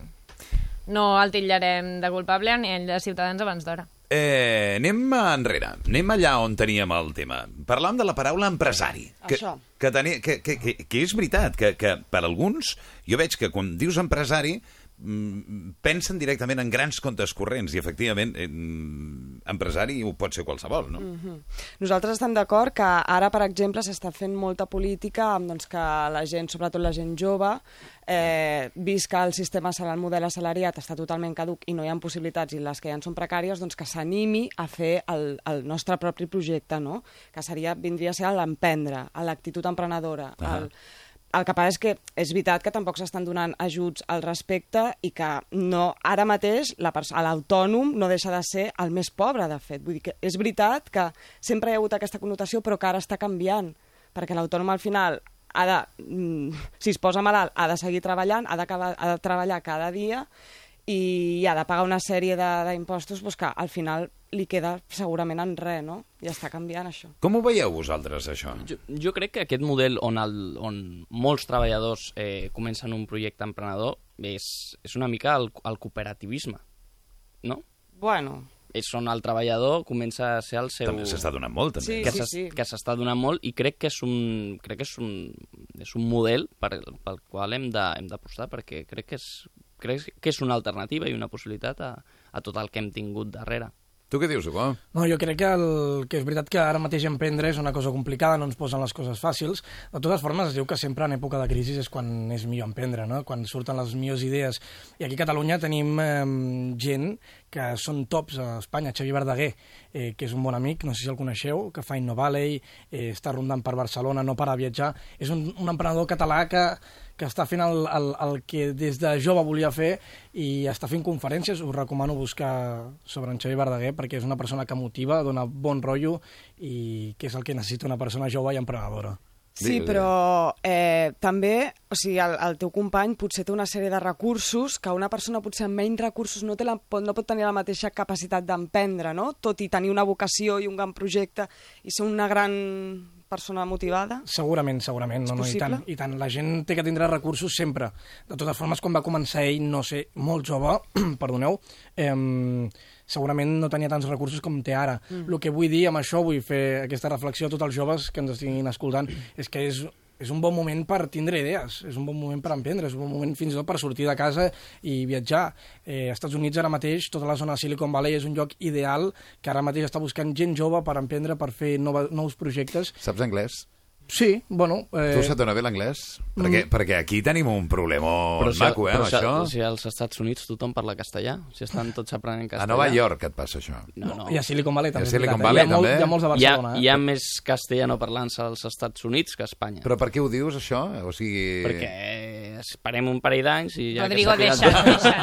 no el titllarem de culpable ni ell de Ciutadans abans d'hora. Eh, anem enrere, anem allà on teníem el tema. Parlàvem de la paraula empresari. Que, Això. Que, teni, que, que, que, que és veritat, que, que per alguns, jo veig que quan dius empresari, pensen directament en grans comptes corrents i efectivament eh, mm, empresari ho pot ser qualsevol, no? Mhm. Nosaltres estem d'acord que ara, per exemple, s'està fent molta política amb doncs, que la gent, sobretot la gent jove, eh, vist que el sistema, el model assalariat està totalment caduc i no hi ha possibilitats i les que hi ha són precàries, doncs que s'animi a fer el, el nostre propi projecte, no? que seria, vindria a ser l'emprendre, l'actitud emprenedora, Ah. el, el que passa és que és veritat que tampoc s'estan donant ajuts al respecte i que no, ara mateix l'autònom no deixa de ser el més pobre, de fet. Vull dir que és veritat que sempre hi ha hagut aquesta connotació, però que ara està canviant, perquè l'autònom al final ha de, mm, si es posa malalt, ha de seguir treballant, ha de, ha de treballar cada dia i ha de pagar una sèrie de- d'impostos doncs que al final li queda segurament en res, no? I està canviant això. Com ho veieu vosaltres, això? Jo, jo crec que aquest model on, el, on molts treballadors eh, comencen un projecte emprenedor és, és una mica el, el cooperativisme, no? Bueno, És on el treballador comença a ser el seu... També s'està donant molt, també. Sí, que sí, sí. que s'està donant molt i crec que és un, crec que és un, és un model per, pel qual hem de- hem d'apostar perquè crec que és, crec que és una alternativa i una possibilitat a, a tot el que hem tingut darrere. Tu què dius, Hugo? No, jo crec que, el, que és veritat que ara mateix emprendre és una cosa complicada, no ens posen les coses fàcils. De totes formes, es diu que sempre en època de crisi és quan és millor emprendre, no? quan surten les millors idees. I aquí a Catalunya tenim eh, gent que són tops a Espanya. Xavi Verdaguer, eh, que és un bon amic, no sé si el coneixeu, que fa InnoValley, eh, està rondant per Barcelona, no para a viatjar. És un, un emprenedor català que, que està fent el, el, el que des de jove volia fer i està fent conferències. Us recomano buscar sobre en Xavi Verdaguer perquè és una persona que motiva, dona bon rotllo i que és el que necessita una persona jove i emprenedora. Sí, Digues, però eh, també, o sigui, el, el teu company potser té una sèrie de recursos que una persona potser amb menys recursos no, té la, no pot tenir la mateixa capacitat d'emprendre, no? Tot i tenir una vocació i un gran projecte i ser una gran persona motivada. Segurament, segurament. No, no, i, tant? I tant, la gent té que tindre recursos sempre. De totes formes, quan va començar ell, no sé, molt jove, [clears throat] perdoneu, eh, segurament no tenia tants recursos com té ara. Mm. El que vull dir amb això, vull fer aquesta reflexió a tots els joves que ens estiguin escoltant, és que és, és un bon moment per tindre idees, és un bon moment per emprendre, és un bon moment fins i tot per sortir de casa i viatjar. Eh, als Estats Units ara mateix, tota la zona de Silicon Valley és un lloc ideal que ara mateix està buscant gent jove per emprendre, per fer nova, nous projectes. Saps anglès? Sí, bueno... Eh... Tu se't dona bé l'anglès? Perquè, perquè aquí tenim un problema si, maco, eh, però això. si als Estats Units tothom parla castellà, si estan tots aprenent A castellà... Nova York et passa això. No, no. I a Silicon Valley també. I a és Silicon eh? Valley hi ha, molt, també. hi ha molts de Hi ha, Barcelona. hi ha més castellanoparlants als Estats Units que a Espanya. Però per què ho dius, això? O sigui... Perquè esperem un parell d'anys i ja... Rodrigo, que deixa, deixa.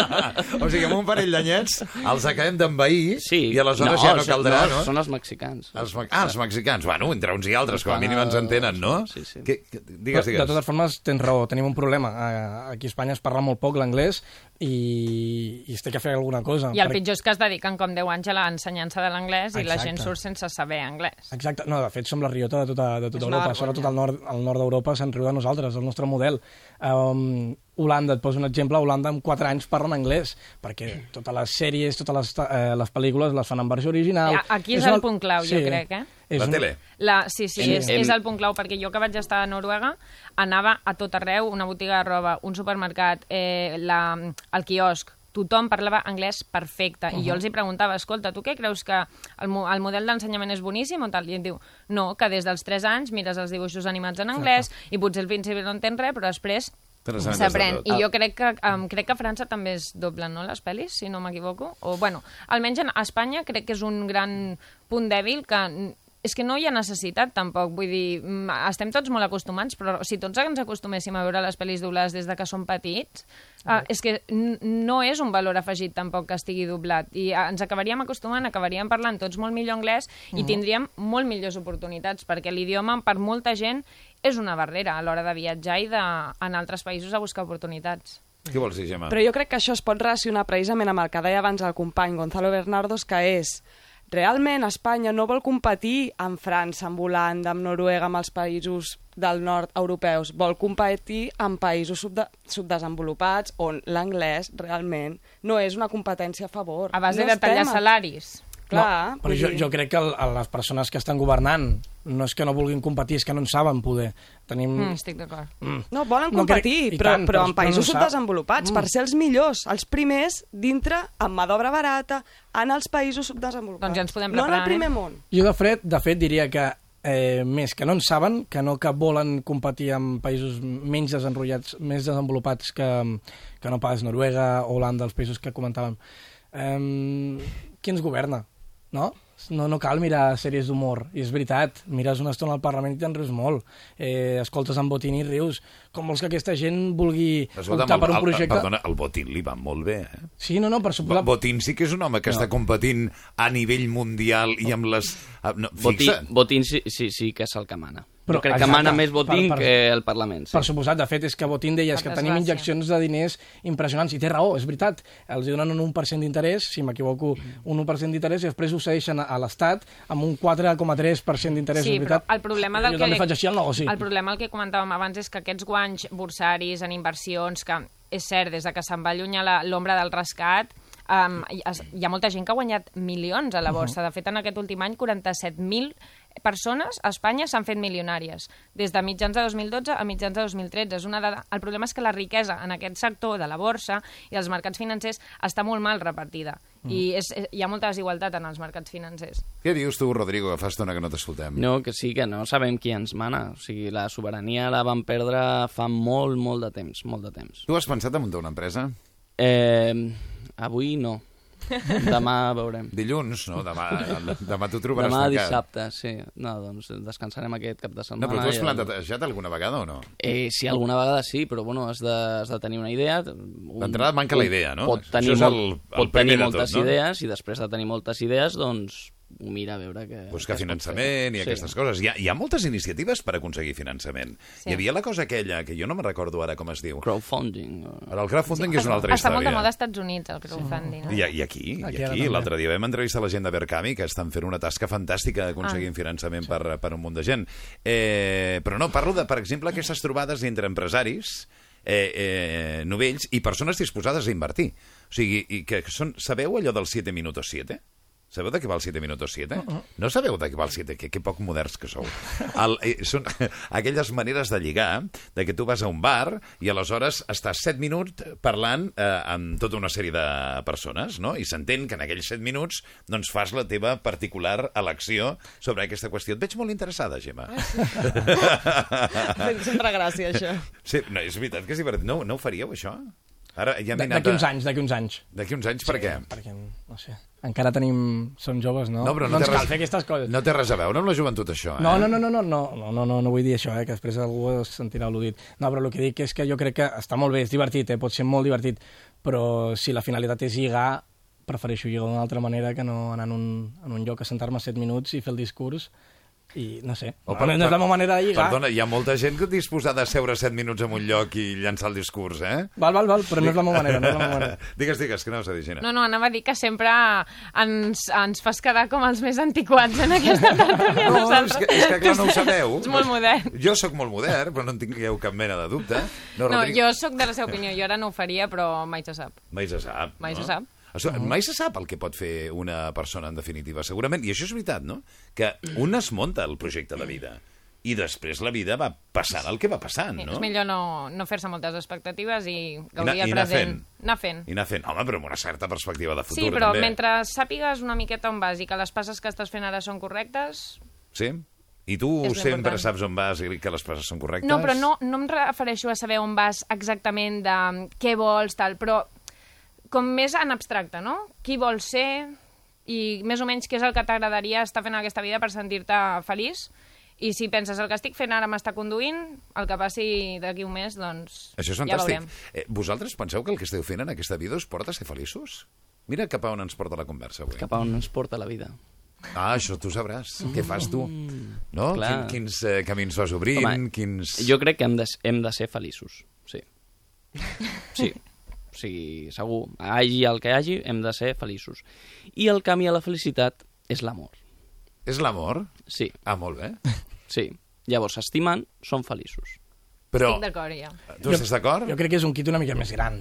[laughs] o sigui, amb un parell d'anyets els acabem d'envair Sí. i aleshores ja no caldrà, no? Són els mexicans. Els, me- ah, els mexicans. Bueno, entre uns i altres, com a mínim ens entenen, no? Sí, sí. Que, que, Però, digues, de digues. totes formes, tens raó, tenim un problema. Aquí a Espanya es parla molt poc l'anglès i, i es té que fer alguna cosa. I el Perquè- pitjor és que es dediquen com 10 anys a l'ensenyança de l'anglès i la gent surt sense saber anglès. Exacte, no, de fet som la riota de tota, de És tota Europa, sobretot al nord, al nord d'Europa se'n riu de nosaltres, del nostre model. Um, Holanda, et poso un exemple, Holanda amb 4 anys parlen anglès, perquè totes les sèries, totes les, eh, les pel·lícules les fan en versió original. Ja, Aquí és, una- el punt clau, jo crec, eh? És La un- tele. La, sí, sí, Hem- és, hem- és el punt clau, perquè jo que vaig estar a Noruega anava a tot arreu, una botiga de roba, un supermercat, eh, la, el quiosc, tothom parlava anglès perfecte. I jo els hi preguntava, escolta, tu què creus que el, mo- el model d'ensenyament és boníssim o tal? I em diu, no, que des dels 3 anys mires els dibuixos animats en anglès i potser al principi no entens res, però després s'aprèn. I jo crec que, um, crec que a França també es doblen, no?, les pel·lis, si no m'equivoco. O, bueno, almenys en- a Espanya crec que és un gran punt dèbil que és que no hi ha necessitat tampoc, vull dir, mm, estem tots molt acostumats, però si tots ens acostuméssim a veure les pel·lis doblades des de que som petits, uh, és que no és un valor afegit tampoc que estigui doblat, i uh, ens acabaríem acostumant, acabaríem parlant tots molt millor anglès i Mhm. tindríem molt millors oportunitats, perquè l'idioma per molta gent és una barrera a l'hora de viatjar i d'anar a altres països a buscar oportunitats. Què vols dir, Gemma? Però jo crec que això es pot relacionar precisament amb el que deia abans el company Gonzalo Bernardos, que és realment Espanya no vol competir amb França, amb Holanda, amb Noruega, amb els països del nord europeus. Vol competir amb països subde subdesenvolupats on l'anglès realment no és una competència a favor. A base no de tallar estem salaris. Clar, no, però jo, jo crec que el, les persones que estan governant no és que no vulguin competir, és que no en saben poder. Tenim... Mm, estic d'acord. Mm. No, volen No crec- competir, però, tant, però però en països no subdesenvolupats, Mm. per ser els millors, els primers dintre, amb mà d'obra barata, en els països subdesenvolupats. Doncs ja ens podem No en preparar, el primer eh? món. Jo, de fet, de fet diria que eh, més que no en saben, que no que volen competir amb països menys desenrotllats, més desenvolupats que, que no pas Noruega, Holanda, els països que comentàvem. Eh, qui ens governa? No? No, no cal mirar sèries d'humor, i és veritat, mires una estona al Parlament i te'n rius molt, eh, escoltes en Botín i rius, com vols que aquesta gent vulgui Escolta'm, optar per el, un el, projecte... perdona, el Botín li va molt bé, eh? Sí, no, no, per suposar... Botín sí que és un home que No. està competint a nivell mundial i amb les... ah, No, Botín, Botín sí, sí, sí que és el que mana. Però, Però, crec que exacte, mana més Botín per- per- que el Parlament. Sí. Per suposat, de fet, és que Botín deia és que tenim injeccions de diners impressionants, i té raó, és veritat. Els donen un 1% d'interès, si m'equivoco, un 1% d'interès, i després ho cedeixen a, l'Estat amb un 4,3% d'interès, Sí, és però veritat. el problema del jo que... també faig així el negoci. El problema, el que comentàvem abans, és que aquests guanys bursaris en inversions, que és cert, des de que se'n va allunyar l'ombra del rescat, um, hi, ha- hi ha molta gent que ha guanyat milions a la borsa. De fet, en aquest últim any, 47.000 persones a Espanya s'han fet milionàries. Des de mitjans de 2012 a mitjans de 2013. És una dada... El problema és que la riquesa en aquest sector de la borsa i dels mercats financers està molt mal repartida. I és, és, hi ha molta desigualtat en els mercats financers. Què dius tu, Rodrigo, que fa estona que no t'escoltem? No, que sí, que no sabem qui ens mana. O sigui, la sobirania la van perdre fa molt, molt de temps, molt de temps. Tu has pensat en muntar una empresa? Eh, avui no. Demà veurem. [laughs] Dilluns, no? Demà, demà t'ho trobaràs Demà tancat. dissabte, sí. No, doncs descansarem aquest cap de setmana. No, però tu has plantejat alguna vegada o no? Eh, sí, alguna vegada sí, però bueno, has de, has de tenir una idea. Un- D'entrada manca la idea, no? Pot Això tenir, és el- el pot tenir de moltes tot, no? idees i després de tenir moltes idees, doncs mira a veure què... Buscar pot finançament i aquestes coses. Hi ha, hi ha moltes iniciatives per aconseguir finançament. Sí. Hi havia la cosa aquella, que jo no me'n recordo ara com es diu. Crowdfunding. Ara, el crowdfunding és una altra Està història. molt de moda als Estats Units, el crowdfunding. I, I aquí, i Aquí ara aquí. L'altre dia vam entrevistar la gent de Berkami, que estan fent una tasca fantàstica d'aconseguir Ah. finançament per, per un munt de gent. Eh, però no, parlo de, per exemple, aquestes trobades entre empresaris eh, eh, novells i persones disposades a invertir. O sigui, i que són, sabeu allò del 7 minutos 7? Sabeu de què va el 7 minutos 7? Uh-uh. No sabeu de què va el 7? Que, que poc moderns que sou. El, eh, són [laughs] aquelles maneres de lligar, de que tu vas a un bar i aleshores estàs 7 minuts parlant eh, amb tota una sèrie de persones, no? I s'entén que en aquells 7 minuts doncs fas la teva particular elecció sobre aquesta qüestió. Et veig molt interessada, Gemma. Fent [laughs] sempre gràcia, això. Sí, no, és veritat que és divertit. No, no ho faríeu, això? Ara ja anat D'aquí uns anys, d'aquí uns anys. D'aquí uns anys, per què? Perquè, no sé, encara tenim... Som joves, no? No, però no, no ens cal res, fer aquestes coses. No té res a veure amb la joventut, això, eh? No, no, no, no, no, no, no, no, no, no vull dir això, eh, que després algú es sentirà al·ludit. No, però el que dic és que jo crec que està molt bé, és divertit, eh, pot ser molt divertit, però si la finalitat és lligar, prefereixo lligar d'una altra manera que no anar en un, en un lloc a sentar-me 7 minuts i fer el discurs i no sé, O no, no és la meva manera de lligar. Perdona, hi ha molta gent que disposada a seure 7 minuts en un lloc i llançar el discurs, eh? Val, val, val, però no és la meva manera, no és la meva manera. [laughs] digues, digues, que anaves a dir, Gina. No, no, anava a dir que sempre ens, ens fas quedar com els més antiquats en aquesta tertúlia. [laughs] No, és que, és que clar, no ho sabeu. [laughs] Ets molt modern. Jo sóc molt modern, però no en tingueu cap mena de dubte. No, Rodrigo, jo sóc de la seva opinió. Jo ara no ho faria, però mai se sap. Mai se sap. Mai no? se sap. Això, mai se sap el que pot fer una persona, en definitiva, segurament. I això és veritat, no? Que un es munta el projecte de vida i després la vida va passant el que va passant, no? És millor no, no fer-se moltes expectatives i I, gaudir anar- el i anar present. fent. Anar fent. I anar fent. Home, però amb una certa perspectiva de futur, Sí, però també. mentre sàpigues una miqueta on vas i que les passes que estàs fent ara són correctes... Sí? I tu sempre important. saps on vas i que les coses són correctes? No, però no, no em refereixo a saber on vas exactament de què vols, tal, però com més en abstracte, no? Qui vols ser i més o menys què és el que t'agradaria estar fent en aquesta vida per sentir-te feliç i si penses el que estic fent ara m'està conduint, el que passi d'aquí un mes, doncs Això és ja fantàstic. veurem. eh, vosaltres penseu que el que esteu fent en aquesta vida us porta a ser feliços? Mira cap a on ens porta la conversa avui. Cap a on ens porta la vida. Ah, això tu sabràs. Què fas tu? No? Clar. Quin, quins eh, camins vas obrint? Home, quins... Jo crec que hem de, hem de ser feliços, sí. [laughs] Sí. O sigui, segur, hagi el que hagi, hem de ser feliços. I el camí a la felicitat és l'amor. És l'amor? Sí. Ah, molt bé. [laughs] Sí. Llavors, s'estimen, són feliços. Però... Estic d'acord, ja. Tu estàs d'acord? Jo crec que és un kit una mica més gran.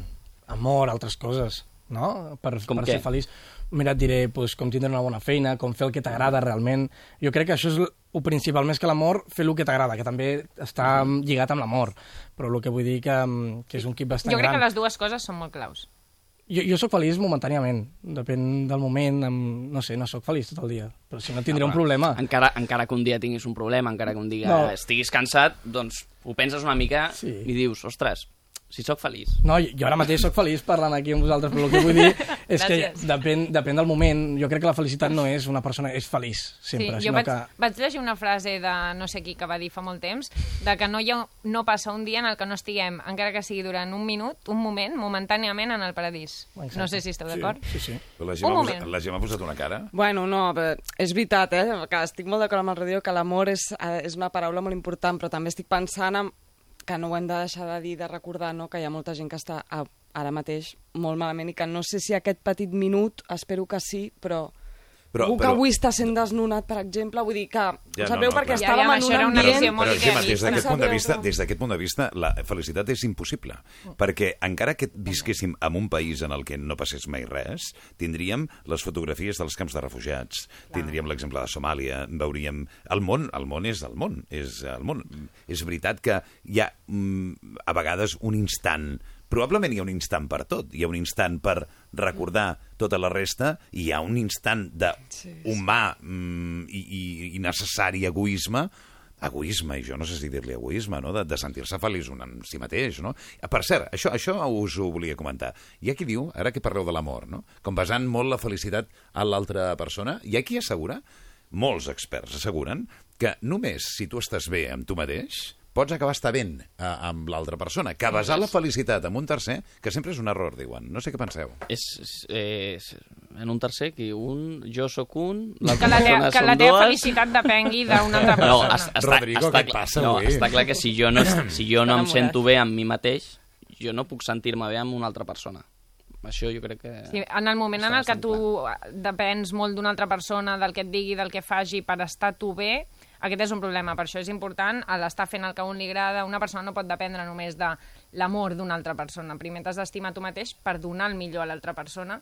Amor, altres coses, no? Per, Com per què? ser feliç. Mira, et diré pues, com tindre una bona feina, com fer el que t'agrada realment. Jo crec que això és el principal, més que l'amor, fer el que t'agrada, que també està lligat amb l'amor. Però el que vull dir que, mm, que és un kit bastant Jo crec gran. que les dues coses són molt claus. Jo, jo sóc feliç momentàniament, depèn del moment, amb, no sé, no sóc feliç tot el dia, però si no tindré un problema. Encara, encara que un dia tinguis un problema, encara que un dia No. estiguis cansat, doncs ho penses una mica Sí. i dius, ostres, si sóc feliç. No, jo ara mateix sóc feliç parlant aquí amb vosaltres, però el que vull dir [laughs] és que Gràcies. depèn, depèn del moment. Jo crec que la felicitat no és una persona és feliç, sempre, sí, jo sinó vaig, que... vaig llegir una frase de no sé qui que va dir fa molt temps, de que no, hi ha, no passa un dia en el que no estiguem, encara que sigui durant un minut, un moment, momentàniament en el paradís. Exacte. No sé si esteu d'acord. Sí, sí. La Un Gemma, ha moment. posat, la Gemma ha posat una cara. Bueno, no, però és veritat, eh? Que estic molt d'acord amb el Rodrigo que l'amor és, eh, és una paraula molt important, però també estic pensant en que no ho hem de deixar de dir, de recordar, no? que hi ha molta gent que està a, ara mateix molt malament i que no sé si aquest petit minut, espero que sí, però... Però- Algú que però- avui està sent desnonat, per exemple, vull dir que... Ja, em sap no, no, perquè clar. estàvem Ja, ja, en això un era una ambient... visió molt Però, Gemma, des d'aquest punt de vista, des d'aquest punt de vista, la felicitat és impossible, perquè encara que visquéssim en un país en el que no passés mai res, tindríem les fotografies dels camps de refugiats, tindríem l'exemple de Somàlia, veuríem... El món, el món és el món, és el món. És veritat que hi ha, mm, a vegades, un instant Probablement hi ha un instant per tot. Hi ha un instant per recordar tota la resta i hi ha un instant d'humà mm, i, i, i necessari egoisme egoisme, i jo no sé si dir-li egoisme, no? de, de sentir-se feliç un en si mateix. No? Per cert, això, això us ho volia comentar. Hi ha qui diu, ara que parleu de l'amor, no? com basant molt la felicitat a l'altra persona, hi ha qui assegura, molts experts asseguren, que només si tu estàs bé amb tu mateix, pots acabar estar ben eh, amb l'altra persona. Que basar la felicitat en un tercer, que sempre és un error, diuen. No sé què penseu. És, és, és en un tercer, que un, jo sóc un, Que l'altra la, te persona que la són teva dues... felicitat depengui d'una altra No, persona. es- està, Rodrigo, està, què passa no, avui? està clar que si jo no, si jo no em sento bé amb mi mateix, jo no puc sentir-me bé amb una altra persona. Això jo crec que... Sí, en el moment en el que tu depens molt d'una altra persona, del que et digui, del que faci per estar tu bé, aquest és un problema. Per això és important a l'estar fent el que a un li agrada. Una persona no pot dependre només de l'amor d'una altra persona. Primer t'has d'estimar tu mateix per donar el millor a l'altra persona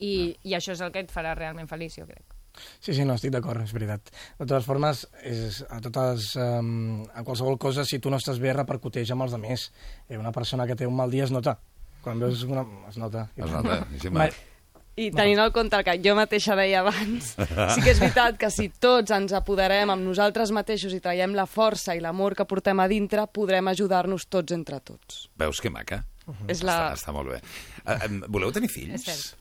i, i això és el que et farà realment feliç, jo crec. Sí, sí, no, estic d'acord, és veritat. De totes formes, és, a totes, um, a qualsevol cosa, si tu no estàs bé, repercuteix amb els altres. Eh, una persona que té un mal dia es nota. Quan veus una... es nota. Es nota, Gemma. I tenint en compte el que jo mateixa deia abans, [laughs] sí que és veritat que si tots ens apoderem amb nosaltres mateixos i traiem la força i l'amor que portem a dintre, podrem ajudar-nos tots entre tots. Veus que maca? És la... Està, està molt bé. Uh, voleu tenir fills? És cert.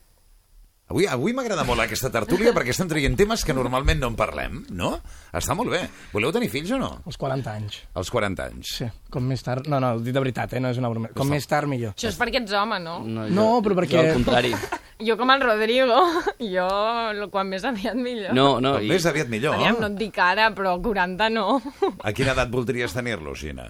Avui, avui m'agrada molt aquesta tertúlia perquè estem traient temes que normalment no en parlem, no? Està molt bé. Voleu tenir fills o no? Als 40 anys. Als 40 anys. Sí, com més tard... No, no, ho dic de veritat, eh? no és una broma. Com més tard, millor. Això és perquè ets home, no? No, No, però perquè- Jo al contrari. [laughs] Jo com el Rodrigo, [laughs] jo quan més aviat millor. No, no, Com i- més aviat millor. Aviam, no et dic ara, però 40 no. A quina edat voldries tenir-lo, Gina?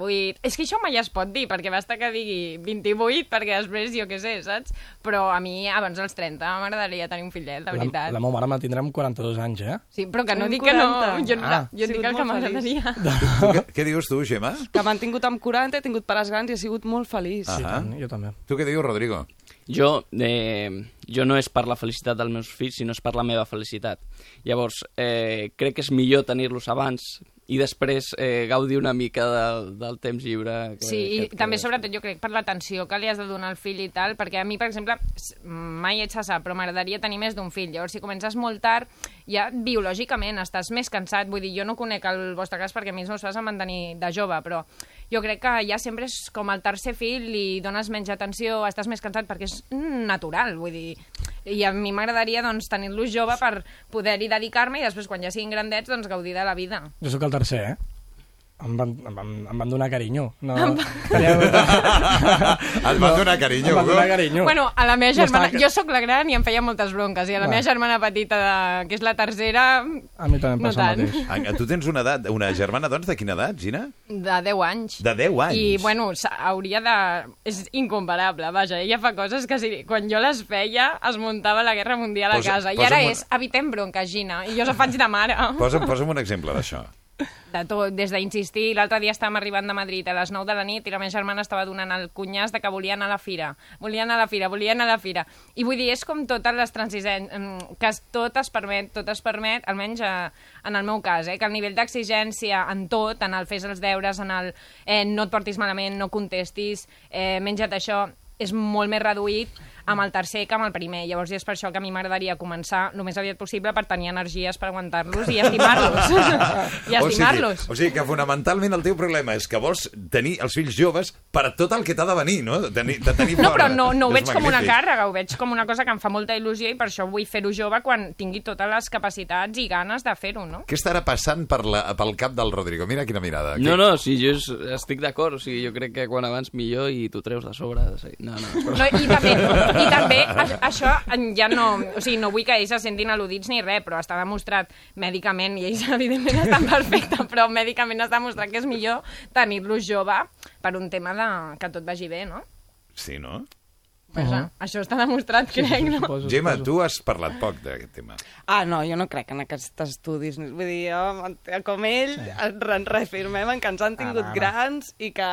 28. És que això mai es pot dir, perquè basta que digui 28, perquè després jo què sé, saps? Però a mi, abans dels 30, m'agradaria tenir un fillet, de La, veritat. la meva mare me tindrà amb 42 anys, eh? Sí, però que no dic que no. 40. Jo, Ah. jo dic el que m'agradaria. [laughs] Què, què dius tu, Gemma? Que m'han tingut amb 40, he tingut pares grans i he sigut molt feliç. Ah. Sí, tant, jo també. Tu què dius, Rodrigo? Jo, eh, jo no és per la felicitat dels meus fills, sinó és per la meva felicitat. Llavors, eh, crec que és millor tenir-los abans i després eh, gaudir una mica del, del temps lliure. Que, Sí, i que, també, sobretot, jo crec, per l'atenció que li has de donar al fill i tal, perquè a mi, per exemple, mai ets a però m'agradaria tenir més d'un fill. Llavors, si comences molt tard, ja biològicament estàs més cansat. Vull dir, jo no conec el vostre cas perquè a mi els meus pares em van tenir de jove, però jo crec que ja sempre és com el tercer fill, li dones menys atenció, estàs més cansat perquè és natural, vull dir... I a mi m'agradaria doncs, tenir-los jove per poder-hi dedicar-me i després, quan ja siguin grandets, doncs, gaudir de la vida. Jo sóc el tercer, eh? Em van, em van, em van donar carinyo. No, [laughs] Et van donar carinyo, Em van donar carinyo. Bueno, a la meva No germana... estava- Jo sóc la gran i em feia moltes bronques, i a la Va. meva germana petita, de... que és la tercera, A mi també em no passa el tant. mateix. Ah, Tu tens una edat, una germana, doncs, de quina edat, Gina? de 10 anys. De 10 anys. I, bueno, hauria de... És incomparable, vaja. Ella fa coses que, si, quan jo les feia, es muntava la Guerra Mundial a Posa- casa. I ara una- és, evitem bronca, Gina. I jo se faig de mare. Posa'm, posa'm un exemple d'això. De tot, des d'insistir. L'altre dia estàvem arribant de Madrid a les 9 de la nit i la meva germana estava donant el cunyàs de que volia anar a la fira. Volia anar a la fira, volia anar a la fira. I vull dir, és com totes les transigències, que es- tot es permet, tot es permet, almenys eh, en el meu cas, eh, que el nivell d'exigència en tot, en el fes els deures, en el eh, no et portis malament, no contestis, eh, menja't això, és molt més reduït amb el tercer que amb el primer. Llavors és per això que a mi m'agradaria començar el més aviat possible per tenir energies per aguantar-los i estimar-los. [laughs] I estimar-los. O sigui, o sigui que fonamentalment el teu problema és que vols tenir els fills joves per tot el que t'ha de venir, no? De tenir, de tenir No, però no, no ho veig com una càrrega, ho veig com una cosa que em fa molta il·lusió i per això vull fer-ho jove quan tingui totes les capacitats i ganes de fer-ho, no? Què estarà passant per la, pel cap del Rodrigo? Mira quina mirada. No, no, sí, jo es- estic d'acord. O sigui, jo crec que quan abans millor i t'ho treus de sobre. Sí. No, no. Però... No, i també, i també això ja no... O sigui, no vull que ells se sentin al·ludits ni res, però està demostrat mèdicament, i ells [laughs] evidentment estan perfectes, però mèdicament està demostrat que és millor tenir-los jove per un tema de que tot vagi bé, no? Sí, no? Vaja, Això està demostrat, crec, no? Gemma, tu has parlat poc d'aquest tema. Ah, no, jo no crec en aquests estudis. Vull dir, jo, com ell, sí. ens reafirmem en que ens han tingut Ah, va, va. grans i que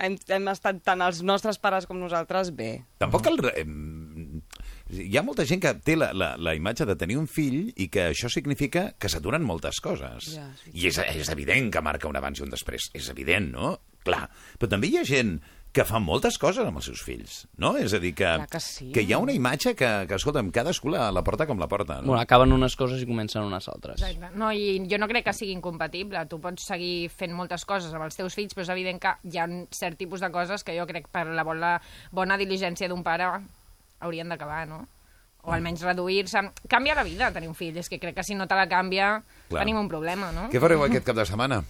hem, hem estat tant els nostres pares com nosaltres bé. Tampoc el... em, Hi ha molta gent que té la, la, la imatge de tenir un fill i que això significa que s'aturen moltes coses. Ja, sí. I és, és evident que marca un abans i un després. És evident, no? Clar. Però també hi ha gent que fa moltes coses amb els seus fills, no? És a dir, que, Clar que sí. que hi ha una imatge que, que escolta'm, cadascú la, la porta com la porta, no? Bueno, acaben unes coses i comencen unes altres. Exacte. No, i jo no crec que sigui incompatible. Tu pots seguir fent moltes coses amb els teus fills, però és evident que hi ha un cert tipus de coses que jo crec per la bona, bona diligència d'un pare haurien d'acabar, no? O almenys reduir-se. Canvia la vida tenir un fill. És que crec que si no te la canvia Clar. tenim un problema, no? Què fareu aquest cap de setmana?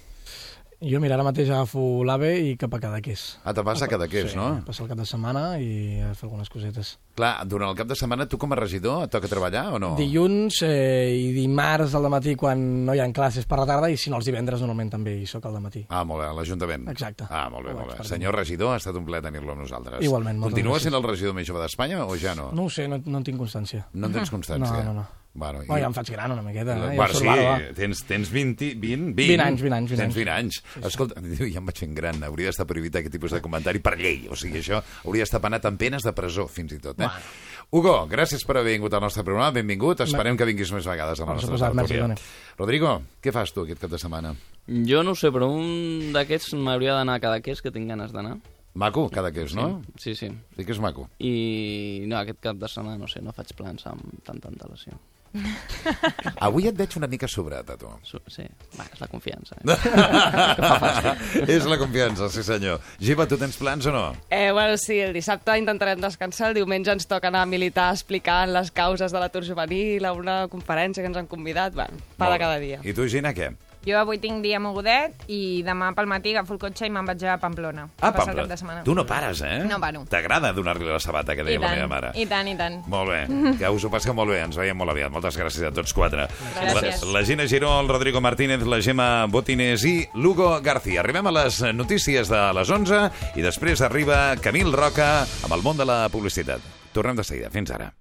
Jo, mira, ara mateix agafo l'AVE i cap a Cadaqués. Ah, te'n vas a Cadaqués, sí, no? Passar el cap de setmana i a fer algunes cosetes. Clar, durant el cap de setmana, tu com a regidor et toca treballar o no? Dilluns eh, i dimarts al matí quan no hi ha classes per la tarda i si no els divendres normalment també hi soc al matí. Ah, molt bé, a l'Ajuntament. Exacte. Ah, molt bé, molt bé. Senyor regidor, ha estat un plaer tenir-lo amb nosaltres. Igualment, moltes Continua gràcies. sent el regidor més jove d'Espanya o ja no? No ho sé, no, no en tinc constància. No en tens constància? No, no, no. Bueno, Bueno, ja em faig gran una miqueta. Eh? Bueno, sí, tens, tens 20, 20, 20, 20 anys, 20 anys, 20 tens anys. 20 anys. Escolta, [laughs] diu, ja em vaig fent gran, hauria d'estar prohibit aquest tipus de comentari per llei. O sigui, això hauria d'estar penat amb penes de presó, fins i tot. Eh? Hugo, gràcies per haver vingut al nostre programa, benvingut. Esperem que vinguis més vegades a la nostra merci. Toni. Rodrigo, què fas tu aquest cap de setmana? Jo no ho sé, però un d'aquests m'hauria d'anar a Cadaqués, que tinc ganes d'anar. Maco, cada que és, no? Sí, sí. Sí que és maco. I no, aquest cap de setmana, no sé, no faig plans amb tanta antelació. [laughs] Avui et veig una mica sobrat, a tu. Sí, Va, és la confiança. Eh? [laughs] és la confiança, sí senyor. Giva, tu tens plans o no? Eh, bueno, sí, el dissabte intentarem descansar, el diumenge ens toca anar a militar explicant les causes de l'atur juvenil a una conferència que ens han convidat, bueno, pa de cada dia. I tu, Gina, què? Jo avui tinc dia mogudet i demà pel matí agafo el cotxe i me'n vaig a Pamplona. Ah, Pamplona. Tu no pares, eh? No paro. T'agrada donar-li la sabata, que deia la meva mare. I tant, i tant. Molt bé, [laughs] que us ho passeu molt bé, ens veiem molt aviat. Moltes gràcies a tots quatre. Gràcies. La, la Gina Giró, el Rodrigo Martínez, la Gemma Botines i Lugo García. Arribem a les notícies de les 11 i després arriba Camil Roca amb el món de la publicitat. Tornem de seguida. Fins ara.